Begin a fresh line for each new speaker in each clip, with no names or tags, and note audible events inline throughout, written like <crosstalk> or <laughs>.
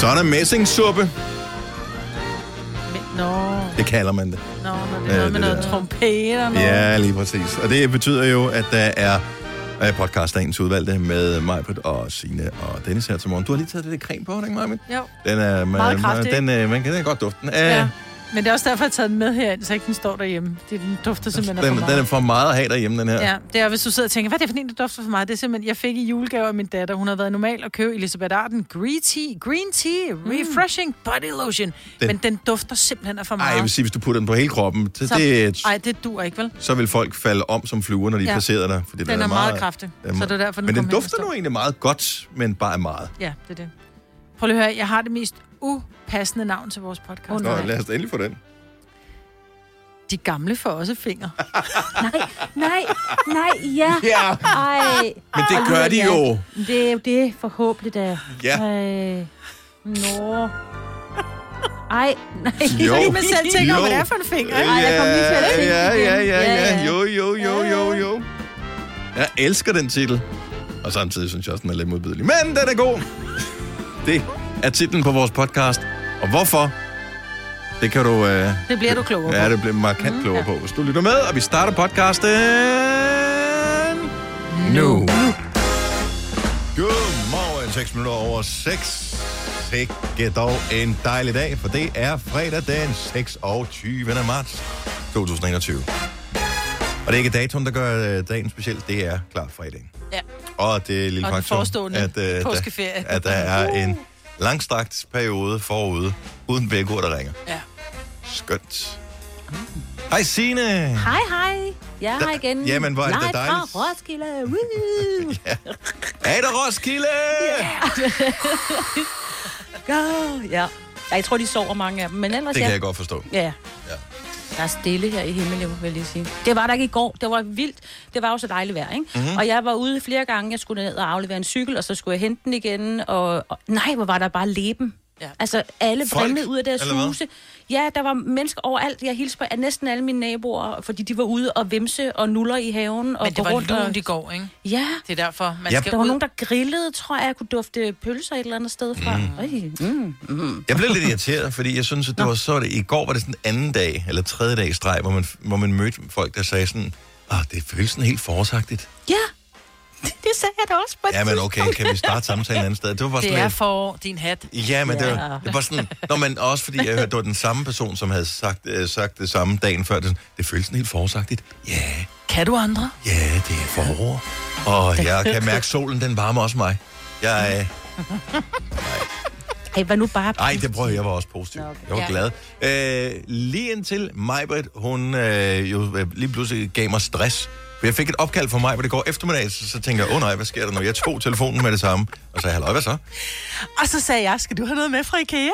Så er der messingsuppe.
Nå,
Det kalder man det.
nå, når det er noget
det
med noget
der.
trompeter. Noget.
Ja, lige præcis. Og det betyder jo, at der er podcast dagens udvalgte med Majbrit og Signe og Dennis her til morgen. Du har lige taget det der creme på, ikke Majbrit?
Jo.
Den er,
Meget kraftig,
Den, øh, man kan den kan godt dufte den.
Ja. Men det er også derfor, jeg har taget den med her, så ikke den står derhjemme. Det, den dufter simpelthen
Den,
for meget.
den er for meget at have derhjemme, den her.
Ja, det er, hvis du sidder og tænker, hvad er det for en, der dufter for meget? Det er simpelthen, jeg fik i julegave af min datter. Hun har været normal at købe Elisabeth Arden Green Tea, Green Tea, Refreshing Body Lotion.
Den-
Den, men den dufter simpelthen af for meget.
jeg vil sige, hvis du putter den på hele kroppen, så,
så,
det,
ej, det dur ikke, vel?
så vil folk falde om som fluer, når de ja. Passerer dig. Fordi
Den er meget kraftig,
den
så det er derfor, den
Men den dufter nu egentlig meget godt, men bare meget.
Ja, det er det. Prøv lige at høre, jeg har det mest upassende navn til vores podcast.
Nå,
Nej.
lad os endelig få den.
De gamle får også fingre. <laughs>
Nej, nej, nej, ja.
Ja,
Ej.
men det gør de
ja.
jo.
Det er jo det, forhåbentlig da.
Ja.
Ej. Nå. Ej, nej.
Jo.
Man selv tænker,
Jo.
hvad det er for en finger?
Ej, jeg kom lige til at tænke
ja, ja, ja,
Ja,
ja.
ja.
Jo, jo, jo, jo,
Ja.
jo. Jeg elsker den titel. Og samtidig synes jeg også, den er lidt modbydelig. Men den er god. Det er titlen på vores podcast. Og hvorfor? Det kan du... Øh,
Det bliver du klogere
Ja,
på.
det bliver markant mm, klogere ja. på, hvis du lytter med. Og vi starter podcasten... Nu. Godmorgen, 6 minutter over 6. Sikke dog en dejlig dag, for det er fredag den 26. marts 2021. Og det er ikke datoen, der gør øh, dagen speciel, det er klart fredagen.
Ja.
Og det er lille
Og
faktum, at, øh, der, at der er en langstrakt periode forude, uden vækord, der ringer.
Ja.
Skønt. Hej Signe.
Hej, hej. Jeg er her igen.
Jamen, hvor er det dejligt.
fra Roskilde. <laughs> Woo!
Hej der Roskilde.
Go! <laughs> Ja. Jeg tror, de sover mange af dem, men ellers
Det
ja.
kan jeg godt forstå.
Ja.
Ja.
Der er stille her i Himmeløv, vil jeg lige sige. Det var der ikke i går. Det var vildt. Det var jo så dejligt vejr, ikke?
Mhm.
Mm-hmm. Og jeg var ude flere gange. Jeg skulle ned og aflevere en cykel, og så skulle jeg hente den igen. Og, og nej, hvor var der bare leben.
Ja.
Altså, alle brimlede ud af deres
eller hvad?
huse. Ja, der var mennesker overalt. Jeg hilste på næsten alle mine naboer, fordi de var ude og vimse og nuller i haven. og
Men det var
rundt og...
lunt i går, ikke?
Ja,
Det er derfor, man
Ja.
skal
der var
ud.
nogen, der grillede, tror jeg. Jeg kunne dufte pølser et eller andet sted fra. Mm. Mm, mm.
Jeg blev lidt irriteret, fordi jeg synes, at det var så det. I går var det sådan anden dag, eller tredje dag i streg, hvor man, hvor man mødte folk, der sagde sådan, ah, det føles sådan helt forårsagtigt.
Ja, det sagde jeg da også på
Ja, men okay, kan vi starte samtalen et andet sted? Det var bare
Det
sådan
er
lidt...
for din hat.
Ja, men det, var, det var sådan... Nå, men også fordi jeg hørte, det var den samme person, som havde sagt, øh, sagt det samme dagen før. Det, sådan, det føles sådan helt forårsagtigt. Ja,
Kan du andre?
ja, det er forår. Og jeg kan mærke, solen den varmer også mig. Jeg, øh,
Ej, var nu bare...
ej, det prøver jeg, jeg var også positiv. Jeg var glad. Øh, lige indtil Majbrit, hun øh, jo øh, lige pludselig gav mig stress. Jeg fik et opkald fra mig, hvor det går eftermiddag, så, så tænker jeg, åh oh, nej, hvad sker der nu? Jeg tog telefonen med det samme, og sagde, halløj, hvad så?
Og så sagde jeg, skal du have noget med fra IKEA?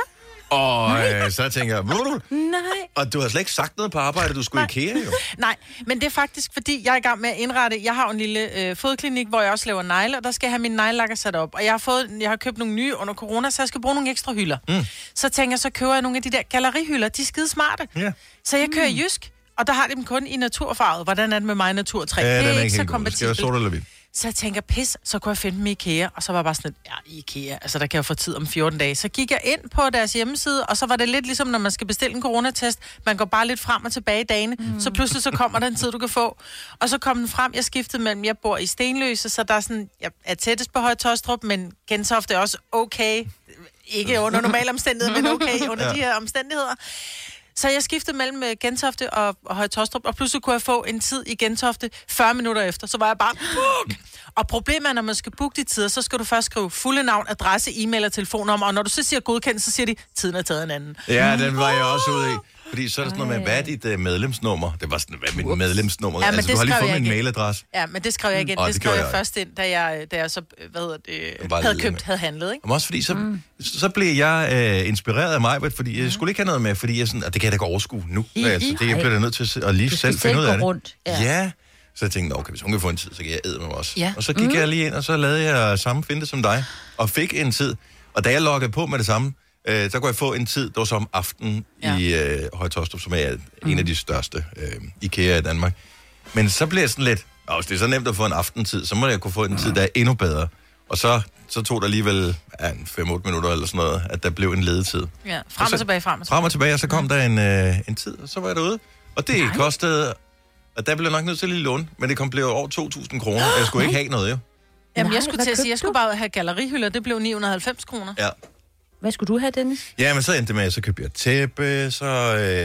Og øh, så tænker jeg.
Nej.
og du har slet ikke sagt noget på arbejde, du skulle i IKEA jo.
Nej, men det er faktisk, fordi jeg er i gang med at indrette. Jeg har en lille øh, fodklinik, hvor jeg også laver negle, og der skal jeg have mine neglelakker sat op. Og jeg har, fået, jeg har købt nogle nye under corona, så jeg skal bruge nogle ekstra hylder. Mm. Så tænker jeg, så køber jeg nogle af de der gallerihylder. De er skide smarte.
Ja.
Så jeg kører Jysk, og der har de dem kun i naturfarvet. Hvordan er det med mig i naturtræ?
Ja,
det
den
er
er
ikke
ikke
så kompatibelt.
sort eller hvidt.
Så jeg tænker, pis, så kunne jeg finde dem i IKEA. Og så var jeg bare sådan ja, IKEA, altså der kan jeg få tid om 14 dage. Så gik jeg ind på deres hjemmeside, og så var det lidt ligesom, når man skal bestille en coronatest. Man går bare lidt frem og tilbage i dagene. Mm. Så pludselig så kommer der en tid, du kan få. Og så kom den frem, jeg skiftede mellem, jeg bor i Stenløse, så der er sådan, jeg er tættest på Høje Tostrup, men Gentofte er også okay. Ikke under <laughs> normale omstændigheder, men okay under ja. de her omstændigheder. Så jeg skiftede mellem øh, Gentofte og, og Høje Tostrup, og pludselig kunne jeg få en tid i Gentofte 40 minutter efter. Så var jeg bare, book! Og problemet er, når man skal booke de tider, så skal du først skrive fulde navn, adresse, e-mail og telefonnummer. Og når du så siger godkendt, så siger de, tiden er taget en anden.
Ja, den var jeg også ude i. Fordi så er der sådan noget med, hvad er dit uh, medlemsnummer? Det var sådan, hvad er mit medlemsnummer?
Ja, men
altså,
det
du har lige
skrev
fået
jeg
min
ikke.
mailadresse.
Ja, men det skrev jeg ikke ind.
Åh,
det,
det
skrev
gjorde
jeg
jeg
først ind, da jeg, da jeg så, øh, hvad hedder det,
Var
havde
lidt
købt,
med.
havde handlet, ikke?
Men også fordi, så, mm. så blev jeg øh, inspireret af mig, fordi jeg skulle ikke have noget med, fordi jeg sådan, at det kan jeg da ikke overskue nu.
I-
altså, det jeg bliver da nødt til at- lige selv finde ud af
gå
det.
rundt,
Ja.
ja.
ja. Så jeg tænkte, okay, hvis hun kan få en tid, så kan jeg æde med også.
Ja.
Og så gik mm. jeg lige ind, og så lavede jeg samme finte som dig, og fik en tid. Og da jeg loggede på med det samme, øh, så kunne jeg få en tid, der var som aften ja.
Ja.
i øh, Højtostrup, som er mm. en af de største øh, IKEA i Danmark. Men så blev jeg sådan lidt, og hvis det er så nemt at få en aftentid, så må jeg kunne få en tid, der er endnu bedre. Og så, så tog der alligevel ja, 5-8 minutter eller sådan noget, at der blev en ledetid.
Ja, frem og
så-
tilbage, frem og tilbage.
Frem og tilbage, og så kom der en, øh, en tid, og så var jeg derude. Og det Nej. kostede, og der blev jeg nok nødt til at lige låne, men det kom blev over 2.000 kroner, og jeg skulle <gasps> ikke have noget, jo.
Jamen, jeg skulle til at sige, jeg skulle bare have gallerihylder. Det blev 990 kroner.
Ja.
Hvad skulle du have, Dennis?
Ja, men så endte det med, at så købte jeg tæppe, så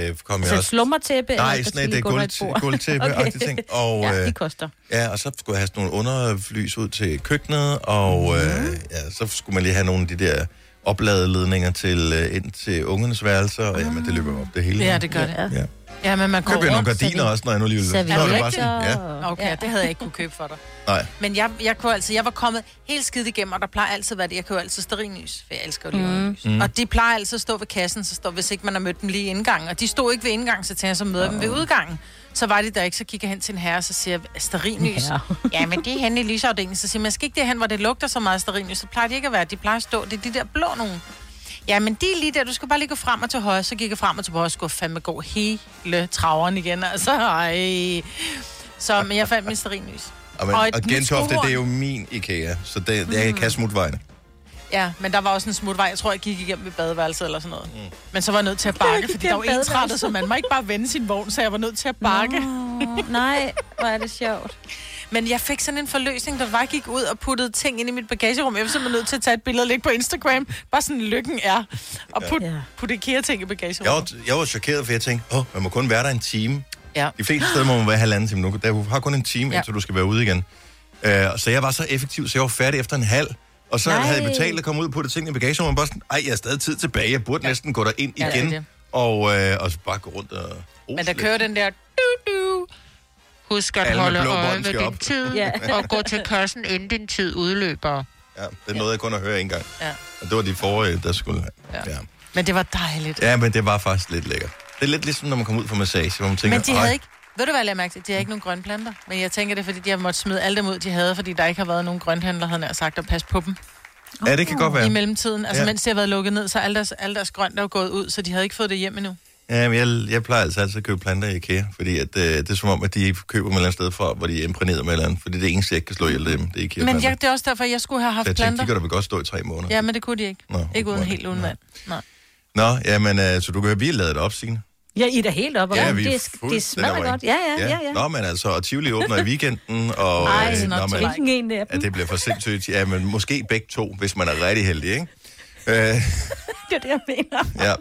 øh, kom jeg
Så et
også...
slummertæppe?
Nej, sådan et,
et
øh,
gulv-
gulv- gulvtæppe <laughs> og de ting. Og,
ja,
øh,
de koster.
Ja, og så skulle jeg have sådan nogle underlys ud til køkkenet, og øh, ja, så skulle man lige have nogle af de der opladeledninger til, øh, ind til ungernes værelser, og jamen, det løber op det hele.
Ja, det gør det.
Ja.
Ja.
Ja, men man går
Køb jeg nogle
rundt.
gardiner også, når jeg nu lige vil. Så er det bare sådan, ja,
Okay, det havde jeg ikke kunne købe for dig.
nej.
Men jeg, jeg, kunne altså, jeg var kommet helt skidt igennem, og der plejer altid at være det. Jeg jo altid sterinlys, for jeg elsker jo mm. mm. Og de plejer altid at stå ved kassen, så står, hvis ikke man har mødt dem lige i indgangen. Og de stod ikke ved indgangen, så tænker jeg, så møder dem ved udgangen. Så var de der ikke, så kigger jeg hen til en herre, så siger jeg, sterinlys.
Ja. <laughs>
Ja, men det er henne i lysafdelingen. Så siger jeg, "Men jeg skal ikke derhen, hvor det lugter så meget sterinlys. Så plejer de ikke at være. De plejer at stå. Det er de der blå nogen. Ja, men de er lige der. Du skal bare lige gå frem og til højre. Så gik jeg frem og til højre. Skulle fandme gå hele traveren igen. Altså, ej. Så, men jeg fandt min sterinlys.
Og, men,
Og
og, og Gentofte, det er jo min IKEA, så det, jeg kan smutvejene.
Ja, men der var også en smutvej. Jeg tror, jeg gik igennem ved badeværelset eller sådan noget. Mm. Men så var jeg nødt til at bakke, fordi der var ensrettet, så man må ikke bare vende sin vogn, så jeg var nødt til at bakke.
Nå, nej, hvor er det sjovt.
Men jeg fik sådan en forløsning, der bare gik ud og puttede ting ind i mit bagagerum. Jeg var simpelthen nødt til at tage et billede og lægge på Instagram. Bare sådan lykken er. Og putte
Ja.
ja. put IKEA-ting i
Jeg
bagagerummet.
var, jeg var chokeret, for jeg tænkte, åh, man må kun være der en time.
Ja.
De fleste steder må man være halvanden time nu. Der har kun en time,
Ja.
indtil du skal være ude igen. Uh, så jeg var så effektiv, så jeg var færdig efter en halv. Og så
Nej.
Havde jeg betalt at komme ud på det ting i bagagerummet, og bare sådan, ej, jeg har stadig tid tilbage, jeg burde ja. næsten gå derind
Ja, det er
igen.
det.
og, øh, og så bare gå rundt og...
Men der kører den der... Du, du. Husk at
Alle
holde øje med din
op.
tid,
Ja. <laughs>
og gå til kassen, inden din tid udløber.
Ja, det nåede jeg kun at høre en gang.
Ja.
Og det var de forrige, der skulle...
Ja.
Ja.
Men det var dejligt.
ja, men det var faktisk lidt lækkert. Det er lidt ligesom, når man kommer ud fra massage, hvor man tænker...
Men de
"Ej,
havde ikke... Ved du hvad, jeg mærke til? De har ikke nogen grønne planter. Men jeg tænker, det er, fordi de har måttet smide alle dem ud, de havde, fordi der ikke har været nogen grønthandler, havde jeg sagt, at passe på dem
Ja, det kan godt være.
i mellemtiden. Altså,
Ja.
mens de har været lukket ned, så alle deres, alle deres grønt er jo gået ud, så de havde ikke fået det hjem endnu.
Ja, men jeg, jeg plejer altså altid at købe planter i IKEA, fordi at, øh, det er som om, at de køber dem et eller andet sted fra, hvor de er imprægneret med et eller andet, fordi det er eneste, jeg ikke kan slå ihjel dem, det er IKEA
Men jeg, det er også derfor, jeg skulle have haft
jeg tænkte,
planter.
de kan da vel godt stå i tre måneder.
Ja, men det kunne de ikke.
Nå,
ikke uden helt uden vand. Nej.
Nå, jamen, øh, så du kan høre, vi har lavet det op, Signe.
Ja, I er da helt op. og
Ja,
ja,
vi er
det, er- det
over,
godt. Ja, ja, ja. ja.
Nå, men altså, og Tivoli åbner i weekenden, og
Ej,
øh,
så
nå,
not to
men,
like.
Hvilken en af
at
dem?
det bliver for sindssygt. Ja, men måske begge to, hvis man er rigtig heldig, ikke? Øh, <laughs>
Det er det, jeg mener.
ja.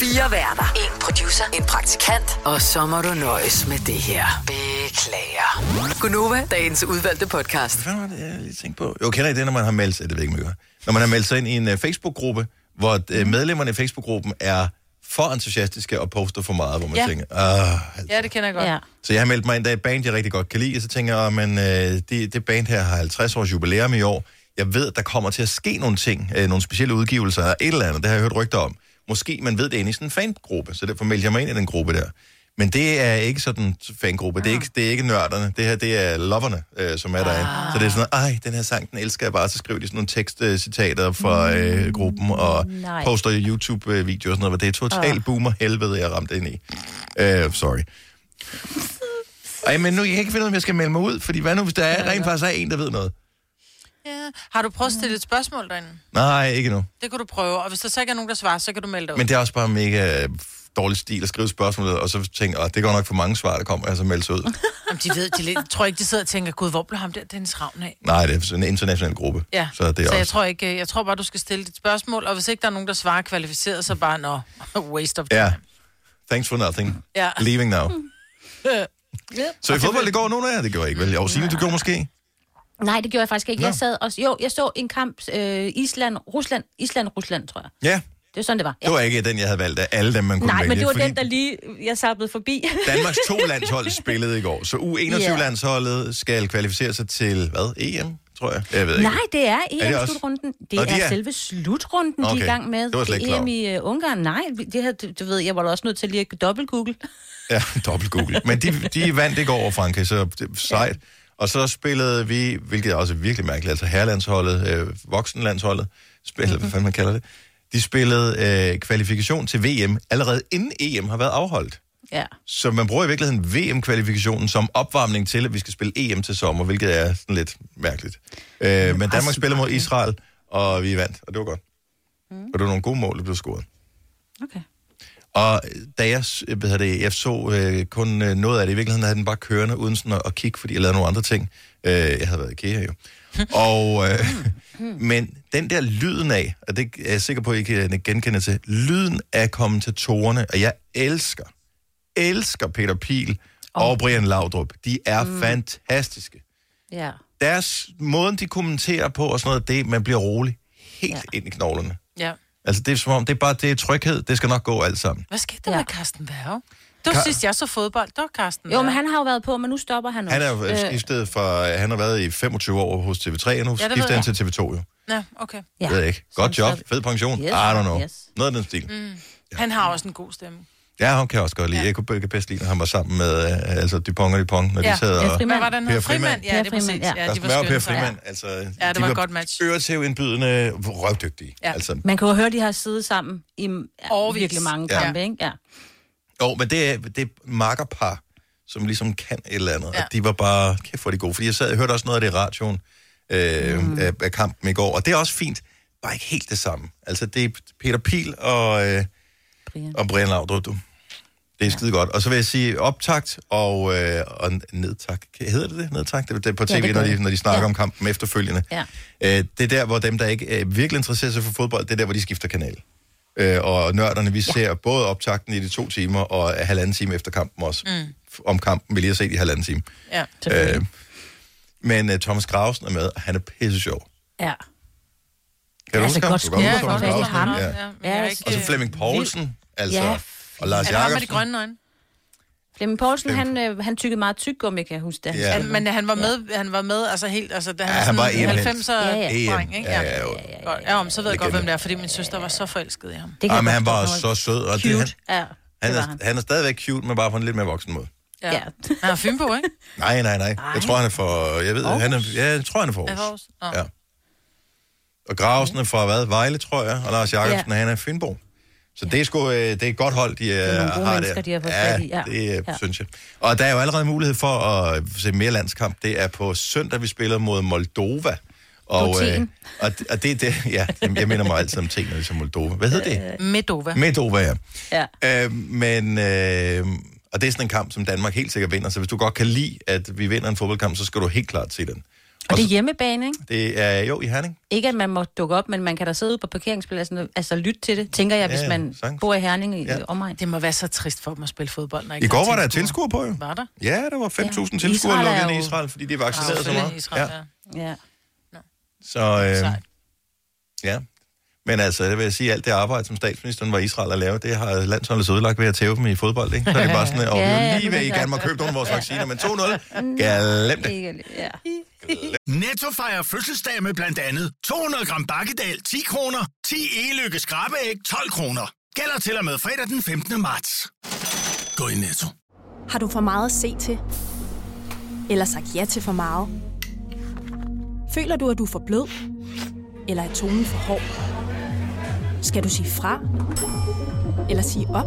Fire værter. En producer. En praktikant. Og så må du nøjes med det her. Beklager. Gunova, dagens udvalgte podcast.
Hvad var det, jeg lige tænkte på? Jo, kender I det, når man har meldt sig, det ved ikke, I gør. Når man har meldt sig ind i en uh, Facebook-gruppe, hvor uh, medlemmerne i Facebook-gruppen er for entusiastiske og poster for meget, hvor man
Ja.
tænker, ah, altså.
Ja, det kender jeg godt.
Ja.
Så jeg har meldt mig ind, der er et band, jeg rigtig godt kan lide, og så tænker jeg, men øh, det, det band her har 50 års jubilæum i år. Jeg ved, at der kommer til at ske nogle ting, øh, nogle specielle udgivelser af et eller andet, det har jeg hørt rygter om. Måske man ved det inde i sådan en fangruppe, så derfor meldte jeg mig ind i den gruppe der. Men det er ikke sådan en fangruppe, det er ikke, det er ikke nørderne, det her det er loverne, øh, som er derinde. Så det er sådan, ej, den her sang, den elsker jeg bare, så skriver de sådan nogle tekstcitater fra øh, gruppen, og
nej.
poster YouTube-videoer og sådan noget, det er totalt boomer helvede, jeg ramte ind i. Øh, sorry. <laughs> Ej, men nu jeg kan ikke finde ud af, om jeg skal melde mig ud, fordi hvad nu, hvis der er, rent faktisk er en, der ved noget?
Ja. Har du prøvet at stille et spørgsmål derinde?
Nej, ikke nu.
Det kan du prøve, og hvis der så ikke er nogen, der svarer, så kan du melde dig ud.
Men det er også bare mega dårlig stil at skrive spørgsmålet, og så tænke, at det går nok for mange svar, der kommer, og så melde sig ud. <laughs>
Jamen, de ved, de tror ikke, de sidder og tænker, gud, hvor blev ham der Dennis Ravn af?
Nej, det er en international gruppe.
Ja,
Så det er
så jeg
også...
tror ikke, jeg tror bare, du skal stille dit spørgsmål, og hvis ikke der er nogen, der svarer kvalificeret, så bare, nå, <laughs> waste of time.
Ja. Thanks for nothing.
Ja.
Leaving now. <laughs> Så i fodbold, det går nogen af jer? Det gjorde jeg ikke, vel? Jo, Signe, du gjorde måske?
Nej, det gjorde jeg faktisk ikke.
Nå.
Jeg sad også, jo, jeg så en kamp, øh, Island, Rusland, Island, Rusland, tror jeg.
Ja,
Det var sådan, det var.
det var ikke den, jeg havde valgt af alle dem, man kunne
Nej,
vælge.
men det var
fordi
den, der lige, jeg sappede forbi. <laughs>
Danmarks to landshold spillede i går, så U21-landsholdet skal kvalificere sig til, hvad, EM, tror jeg? Jeg ved ikke.
Nej, det er
Er det?
EM-slutrunden. Det,
Nå,
er,
de er-
selve slutrunden, de er
Okay,
i gang med.
det var slet ikke
EM i uh, Ungarn. Nej, det her, du, du ved, jeg var da også nødt til lige at dobbelt-google.
Ja, dobbelt Google. Men de, de vandt ikke over Frankrig, så det sejt. Og så spillede vi, hvilket er også virkelig mærkeligt, altså herrelandsholdet, øh, voksenlandsholdet, spillede, hvad fanden man kalder det, de spillede øh, kvalifikation til VM allerede inden EM har været afholdt.
Ja.
Så man bruger i virkeligheden VM-kvalifikationen som opvarmning til, at vi skal spille EM til sommer, hvilket er sådan lidt mærkeligt. Øh, men Danmark spiller mod Israel, og vi vandt, og det var godt. Mm. Og det var nogle gode mål, der blev scoret.
Okay.
Og da jeg, hvad hedder det, jeg så øh, kun øh, noget af det, i virkeligheden havde den bare kørende, uden sådan at, at kigge, fordi jeg lavede nogle andre ting. Øh, jeg havde været i IKEA jo. <laughs> og, øh, <laughs> men den der lyden af, og det er jeg sikker på, at I kan genkende til, lyden af kommentatorerne, og jeg elsker, elsker Peter Pil oh. og Brian Laudrup. De er mm. fantastiske.
Ja.
Deres måden, de kommenterer på og sådan noget, det, man bliver rolig helt ja.
Ja.
ind i knoglerne.
Ja.
Altså, det er som om, det er bare det er tryghed, det skal nok gå alt sammen.
Hvad skete der
Ja.
med Carsten Værge? Det var
Ka-
sidst, jeg så fodbold. Det var Carsten
Jo, men han har jo været på, men nu stopper han også.
Han er jo øh, skiftet fra, han har været i 25 år hos TV3, og nu
ved
skifter han
jeg.
til TV2 jo.
Ja, okay.
Ja. Ved jeg ikke. Godt job, fed pension,
Yes,
I don't know.
yes.
Noget af den stil. Mm.
Han har også en god stemme.
Ja, han kan også godt lide. Jeg kunne jeg kan bedst lide, når han var sammen med øh, altså Dupont og Dupont, når
Ja.
de sad
Ja,
og...
Frimand.
Hvad var den
Per? Frimand.
Ja, det er præcis.
ja.
Ja, de var
og Per Frimand,
sammen.
altså...
Ja, det
de
var et godt match.
Øretævindbydende, røvdygtige.
Ja.
Altså,
Man kan jo høre, at de har siddet sammen i ja, virkelig mange
Ja.
kampe, ikke? Ja.
Jo, men det er, det er makkerpar, som ligesom kan et eller andet. Ja.
Ja.
Og de var bare, kæft hvor de gode. Fordi jeg sad og hørte også noget af det i radioen øh, mm. af, af kampen i går. Og det er også fint. Bare ikke helt det samme. Altså, det er Peter Pil og, øh,
Brian.
og Brian Laudrup, du. Det er skide godt. Og så vil jeg sige optakt og, øh, og nedtakt. Hedder det det? Nedtakt? Det er på tv,
Ja, det
ja, når, de, når de snakker
Ja.
om kampen efterfølgende.
Ja.
Øh, det er der, hvor dem, der ikke øh, virkelig interesserer sig for fodbold, det er der, hvor de skifter kanal. Øh, og nørderne, vi ja. ser både optakten i de to timer, og halvanden time efter kampen også. Mm. Om kampen, vi lige har set i halvanden time.
Ja.
Øh, men uh, Thomas Grausen er med, og han er pisse sjov.
Ja.
Kan du
Altså,
huske ham?
godt
Du kan
skudt.
huske
Ja,
Thomas
godt
Grausen,
ham.
Ja.
Ja, er
Ja,
ikke...
Og så Flemming Poulsen, altså.
Ja,
og Lars
Er det ham med de
Jacobsen.
grønne øjne?
Flemming Poulsen, han, øh, han tykkede meget tyggegummi, kan jeg huske det.
Ja.
Han, men han var med, han var med, altså helt, altså da han,
Ja,
ja,
han var
sådan
EM-helt.
90'er
Ja, ja.
Dreng, ikke?
Ja, ja, jo.
Godt. Ja, om, så ved jeg godt, hvem det er, fordi min søster var så forelsket i ham.
Det
Ja, men
jeg
han var så sød. Og det,
Cute.
han,
Ja,
han,
det var
er,
han.
han er stadigvæk cute, men bare på en lidt mere voksen måde.
Ja.
Ja.
Han har Fynbo, ikke? <laughs>
Nej, nej, nej. Jeg tror, han er for... Jeg ved, han er, ja, jeg tror, han er for
Er
Aarhus. Ja. Og Grausen er fra hvad? Vejle, tror jeg. Og Lars Jacobsen,
Ja.
han er Fynbo. Så det er sgu, øh, det er et godt hold, de øh,
nogle gode
har
mennesker,
der.
de har fået
ja,
fat i, ja.
det øh,
Ja.
synes jeg. Og der er jo allerede mulighed for at se mere landskamp. Det er på søndag, vi spiller mod Moldova. Og, øh, og, og det er det, ja, jeg minder mig altid om ting, når det er som Moldova. Hvad hedder det?
Medova.
Medova, ja.
Ja.
Øh, men, øh, og det er sådan en kamp, som Danmark helt sikkert vinder. Så hvis du godt kan lide, at vi vinder en fodboldkamp, så skal du helt klart se den.
Og det er hjemmebane, ikke?
Det er jo i Herning.
Ikke, at man må dukke op, men man kan da sidde ude på parkeringspladsen og altså, lytte til det, tænker jeg,
Ja,
hvis man
sagtens.
bor i Herning i
Ja.
ja. omegn.
Det må være så trist for dem at spille fodbold, når
I går var der
tilskuere.
tilskuere på, jo.
Var der?
Ja, der var 5.000
Ja.
tilskuere
er
lukket ind i Israel, fordi de er vaccineret så meget.
Israel,
Ja.
ja.
Ja.
Så, øh,
Sejt.
ja. Men altså, det vil jeg sige, alt det arbejde, som statsministeren var i Israel at lave, det har landsholdet ødelagt ved at tæve dem i fodbold, ikke? Så er det bare sådan, og <laughs> vi
Ja,
er
ja,
lige ved, I
er
gerne må købe nogle af vores vacciner, men 2-0, <laughs> glem det.
Ikke, ja.
Netto fejrer fødselsdag med blandt andet 200 gram bakkedal 10 kroner, 10 e-lykke skrabeæg 12 kroner. Gælder til og med fredag den 15. marts. Gå i Netto.
Har du for meget at se til? Eller sagt ja til for meget? Føler du, at du er for blød? Eller er tonen for hård? Skal du sige fra? Eller sige op?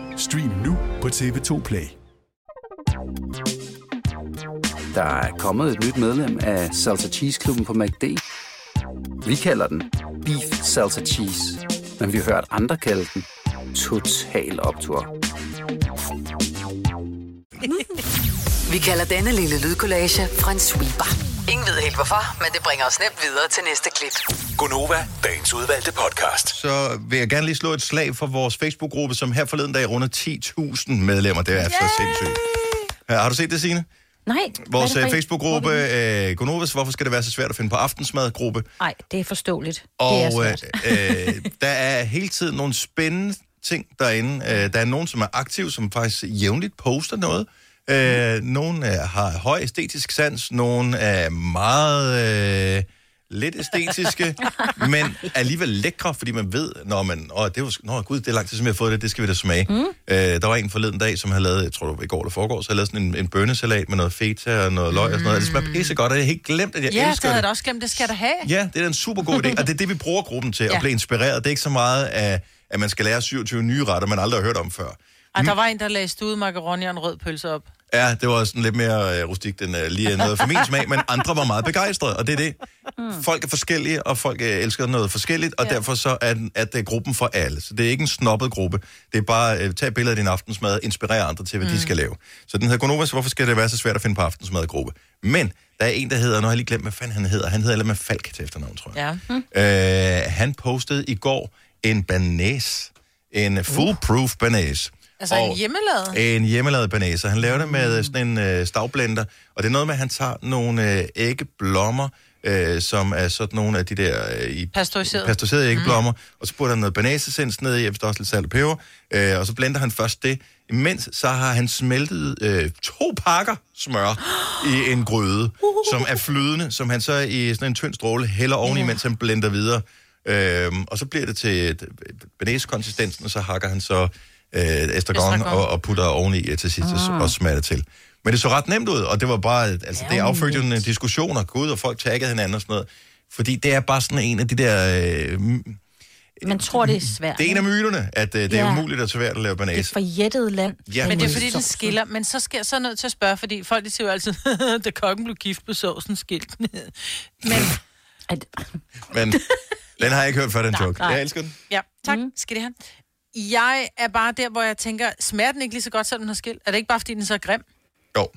Stream nu på TV2 Play.
Der er kommet et nyt medlem af Salsa Cheese Klubben på MACD. Vi kalder den Beef Salsa Cheese, men vi har hørt andre kalde den Total Optor.
Vi kalder denne lille lydkollage en sweeper. Ingen ved helt hvorfor, men det bringer os nemt videre til næste klip.
Gonova, dagens udvalgte podcast.
Så vil jeg gerne lige slå et slag for vores Facebook-gruppe, som her forleden dag runder 10.000 medlemmer. Det er så sindssygt. Ja, Har du set det, Signe?
Nej.
Vores øh? Facebook-gruppe, øh, Gonovas, hvorfor skal det være så svært at finde på aftensmad-gruppe?
Nej, det er forståeligt.
Og
det er
øh,
svært.
øh, der er hele tiden nogle spændende ting derinde. Øh, der er nogen, som er aktive, som faktisk jævnligt poster noget. Øh, nogle øh, har høj æstetisk sans, nogle er meget... Øh, lidt æstetiske, <laughs> men alligevel lækre, fordi man ved, når man, åh, det var, nå, gud, det er lang tid, som jeg har fået det, det skal vi da smage. Mm. Øh, der var en forleden dag, som havde lavet, jeg tror det var i går eller foregår, så havde lavet sådan en, en bønnesalat med noget feta og noget løg mm. og sådan noget. Det smager pisse godt, og jeg har helt glemt, at jeg
Ja, det
elsker
havde
det.
jeg da også glemt. Det skal da have.
Ja, det er en super god idé, og det er det, vi bruger gruppen til, at
Ja.
blive inspireret. Det er ikke så meget af, at man skal lære 27 nye retter, man aldrig har hørt om før.
Og der var en, der lagde studet macaroni og en rød pølse op.
Ja, det var sådan lidt mere øh, rustikt end øh, lige noget for min smag, men andre var meget begejstrede, og det er det.
Mm.
Folk er forskellige, og folk øh, elsker noget forskelligt, og ja. derfor så er, den, er det gruppen for alle. Så det er ikke en snobbet gruppe. Det er bare, øh, tag et billede af din aftensmad, inspirere andre til, hvad mm. de skal lave. Så den hedder Gonova, så hvorfor skal det være så svært at finde på aftensmadgruppe? Men der er en, der hedder, nu har jeg lige glemt, hvad fanden han hedder. Han hedder eller med Falk til efternavn, tror jeg.
Ja.
Øh, han postede i går en banæs. En foolproof banæs.
Altså en hjemmelavet?
En hjemmelavet banæs. Og Han laver det med sådan en øh, stavblender. Og det er noget med, at han tager nogle øh, æggeblommer, øh, som er sådan nogle af de der... Øh, i,
Pasteuriseret.
Pasteuriserede æggeblommer. Mm. Og så putter han noget banæsessens ned i, der også lidt salt og peber. Øh, og så blender han først det. Imens så har han smeltet øh, to pakker smør <gasps> i en gryde, som er flydende, som han så i sådan en tynd stråle hælder oveni, mens han blender videre. Øhm, og så bliver det til banæskonsistensen, og så hakker han så øh, estragon
Estragon.
og, og putter oveni øh, til sidst,
Ah.
og, smager det til. Men det så ret nemt ud, og det var bare, altså det affødte jo en diskussion, og gud, og folk taggede hinanden og sådan noget. Fordi det er bare sådan en af de der... Øh,
Man tror, det er svært.
det er en af myterne, at øh, det er
Ja.
umuligt at svært at lave
Det er forjættet land.
Ja,
men det er fordi, den skiller. Men så skal jeg så er nødt til at spørge, fordi folk de siger jo altid, <laughs> da kokken blev gift, blev sovsen skilt. <laughs> men
Men <laughs> den har jeg ikke hørt før, den joke.
nej.
Jeg elsker den.
ja, tak. Mm. Skal det have. Jeg er bare der, hvor jeg tænker, smager den ikke lige så godt, selvom den har skilt? Er det ikke bare, fordi den er så grim?
Jo.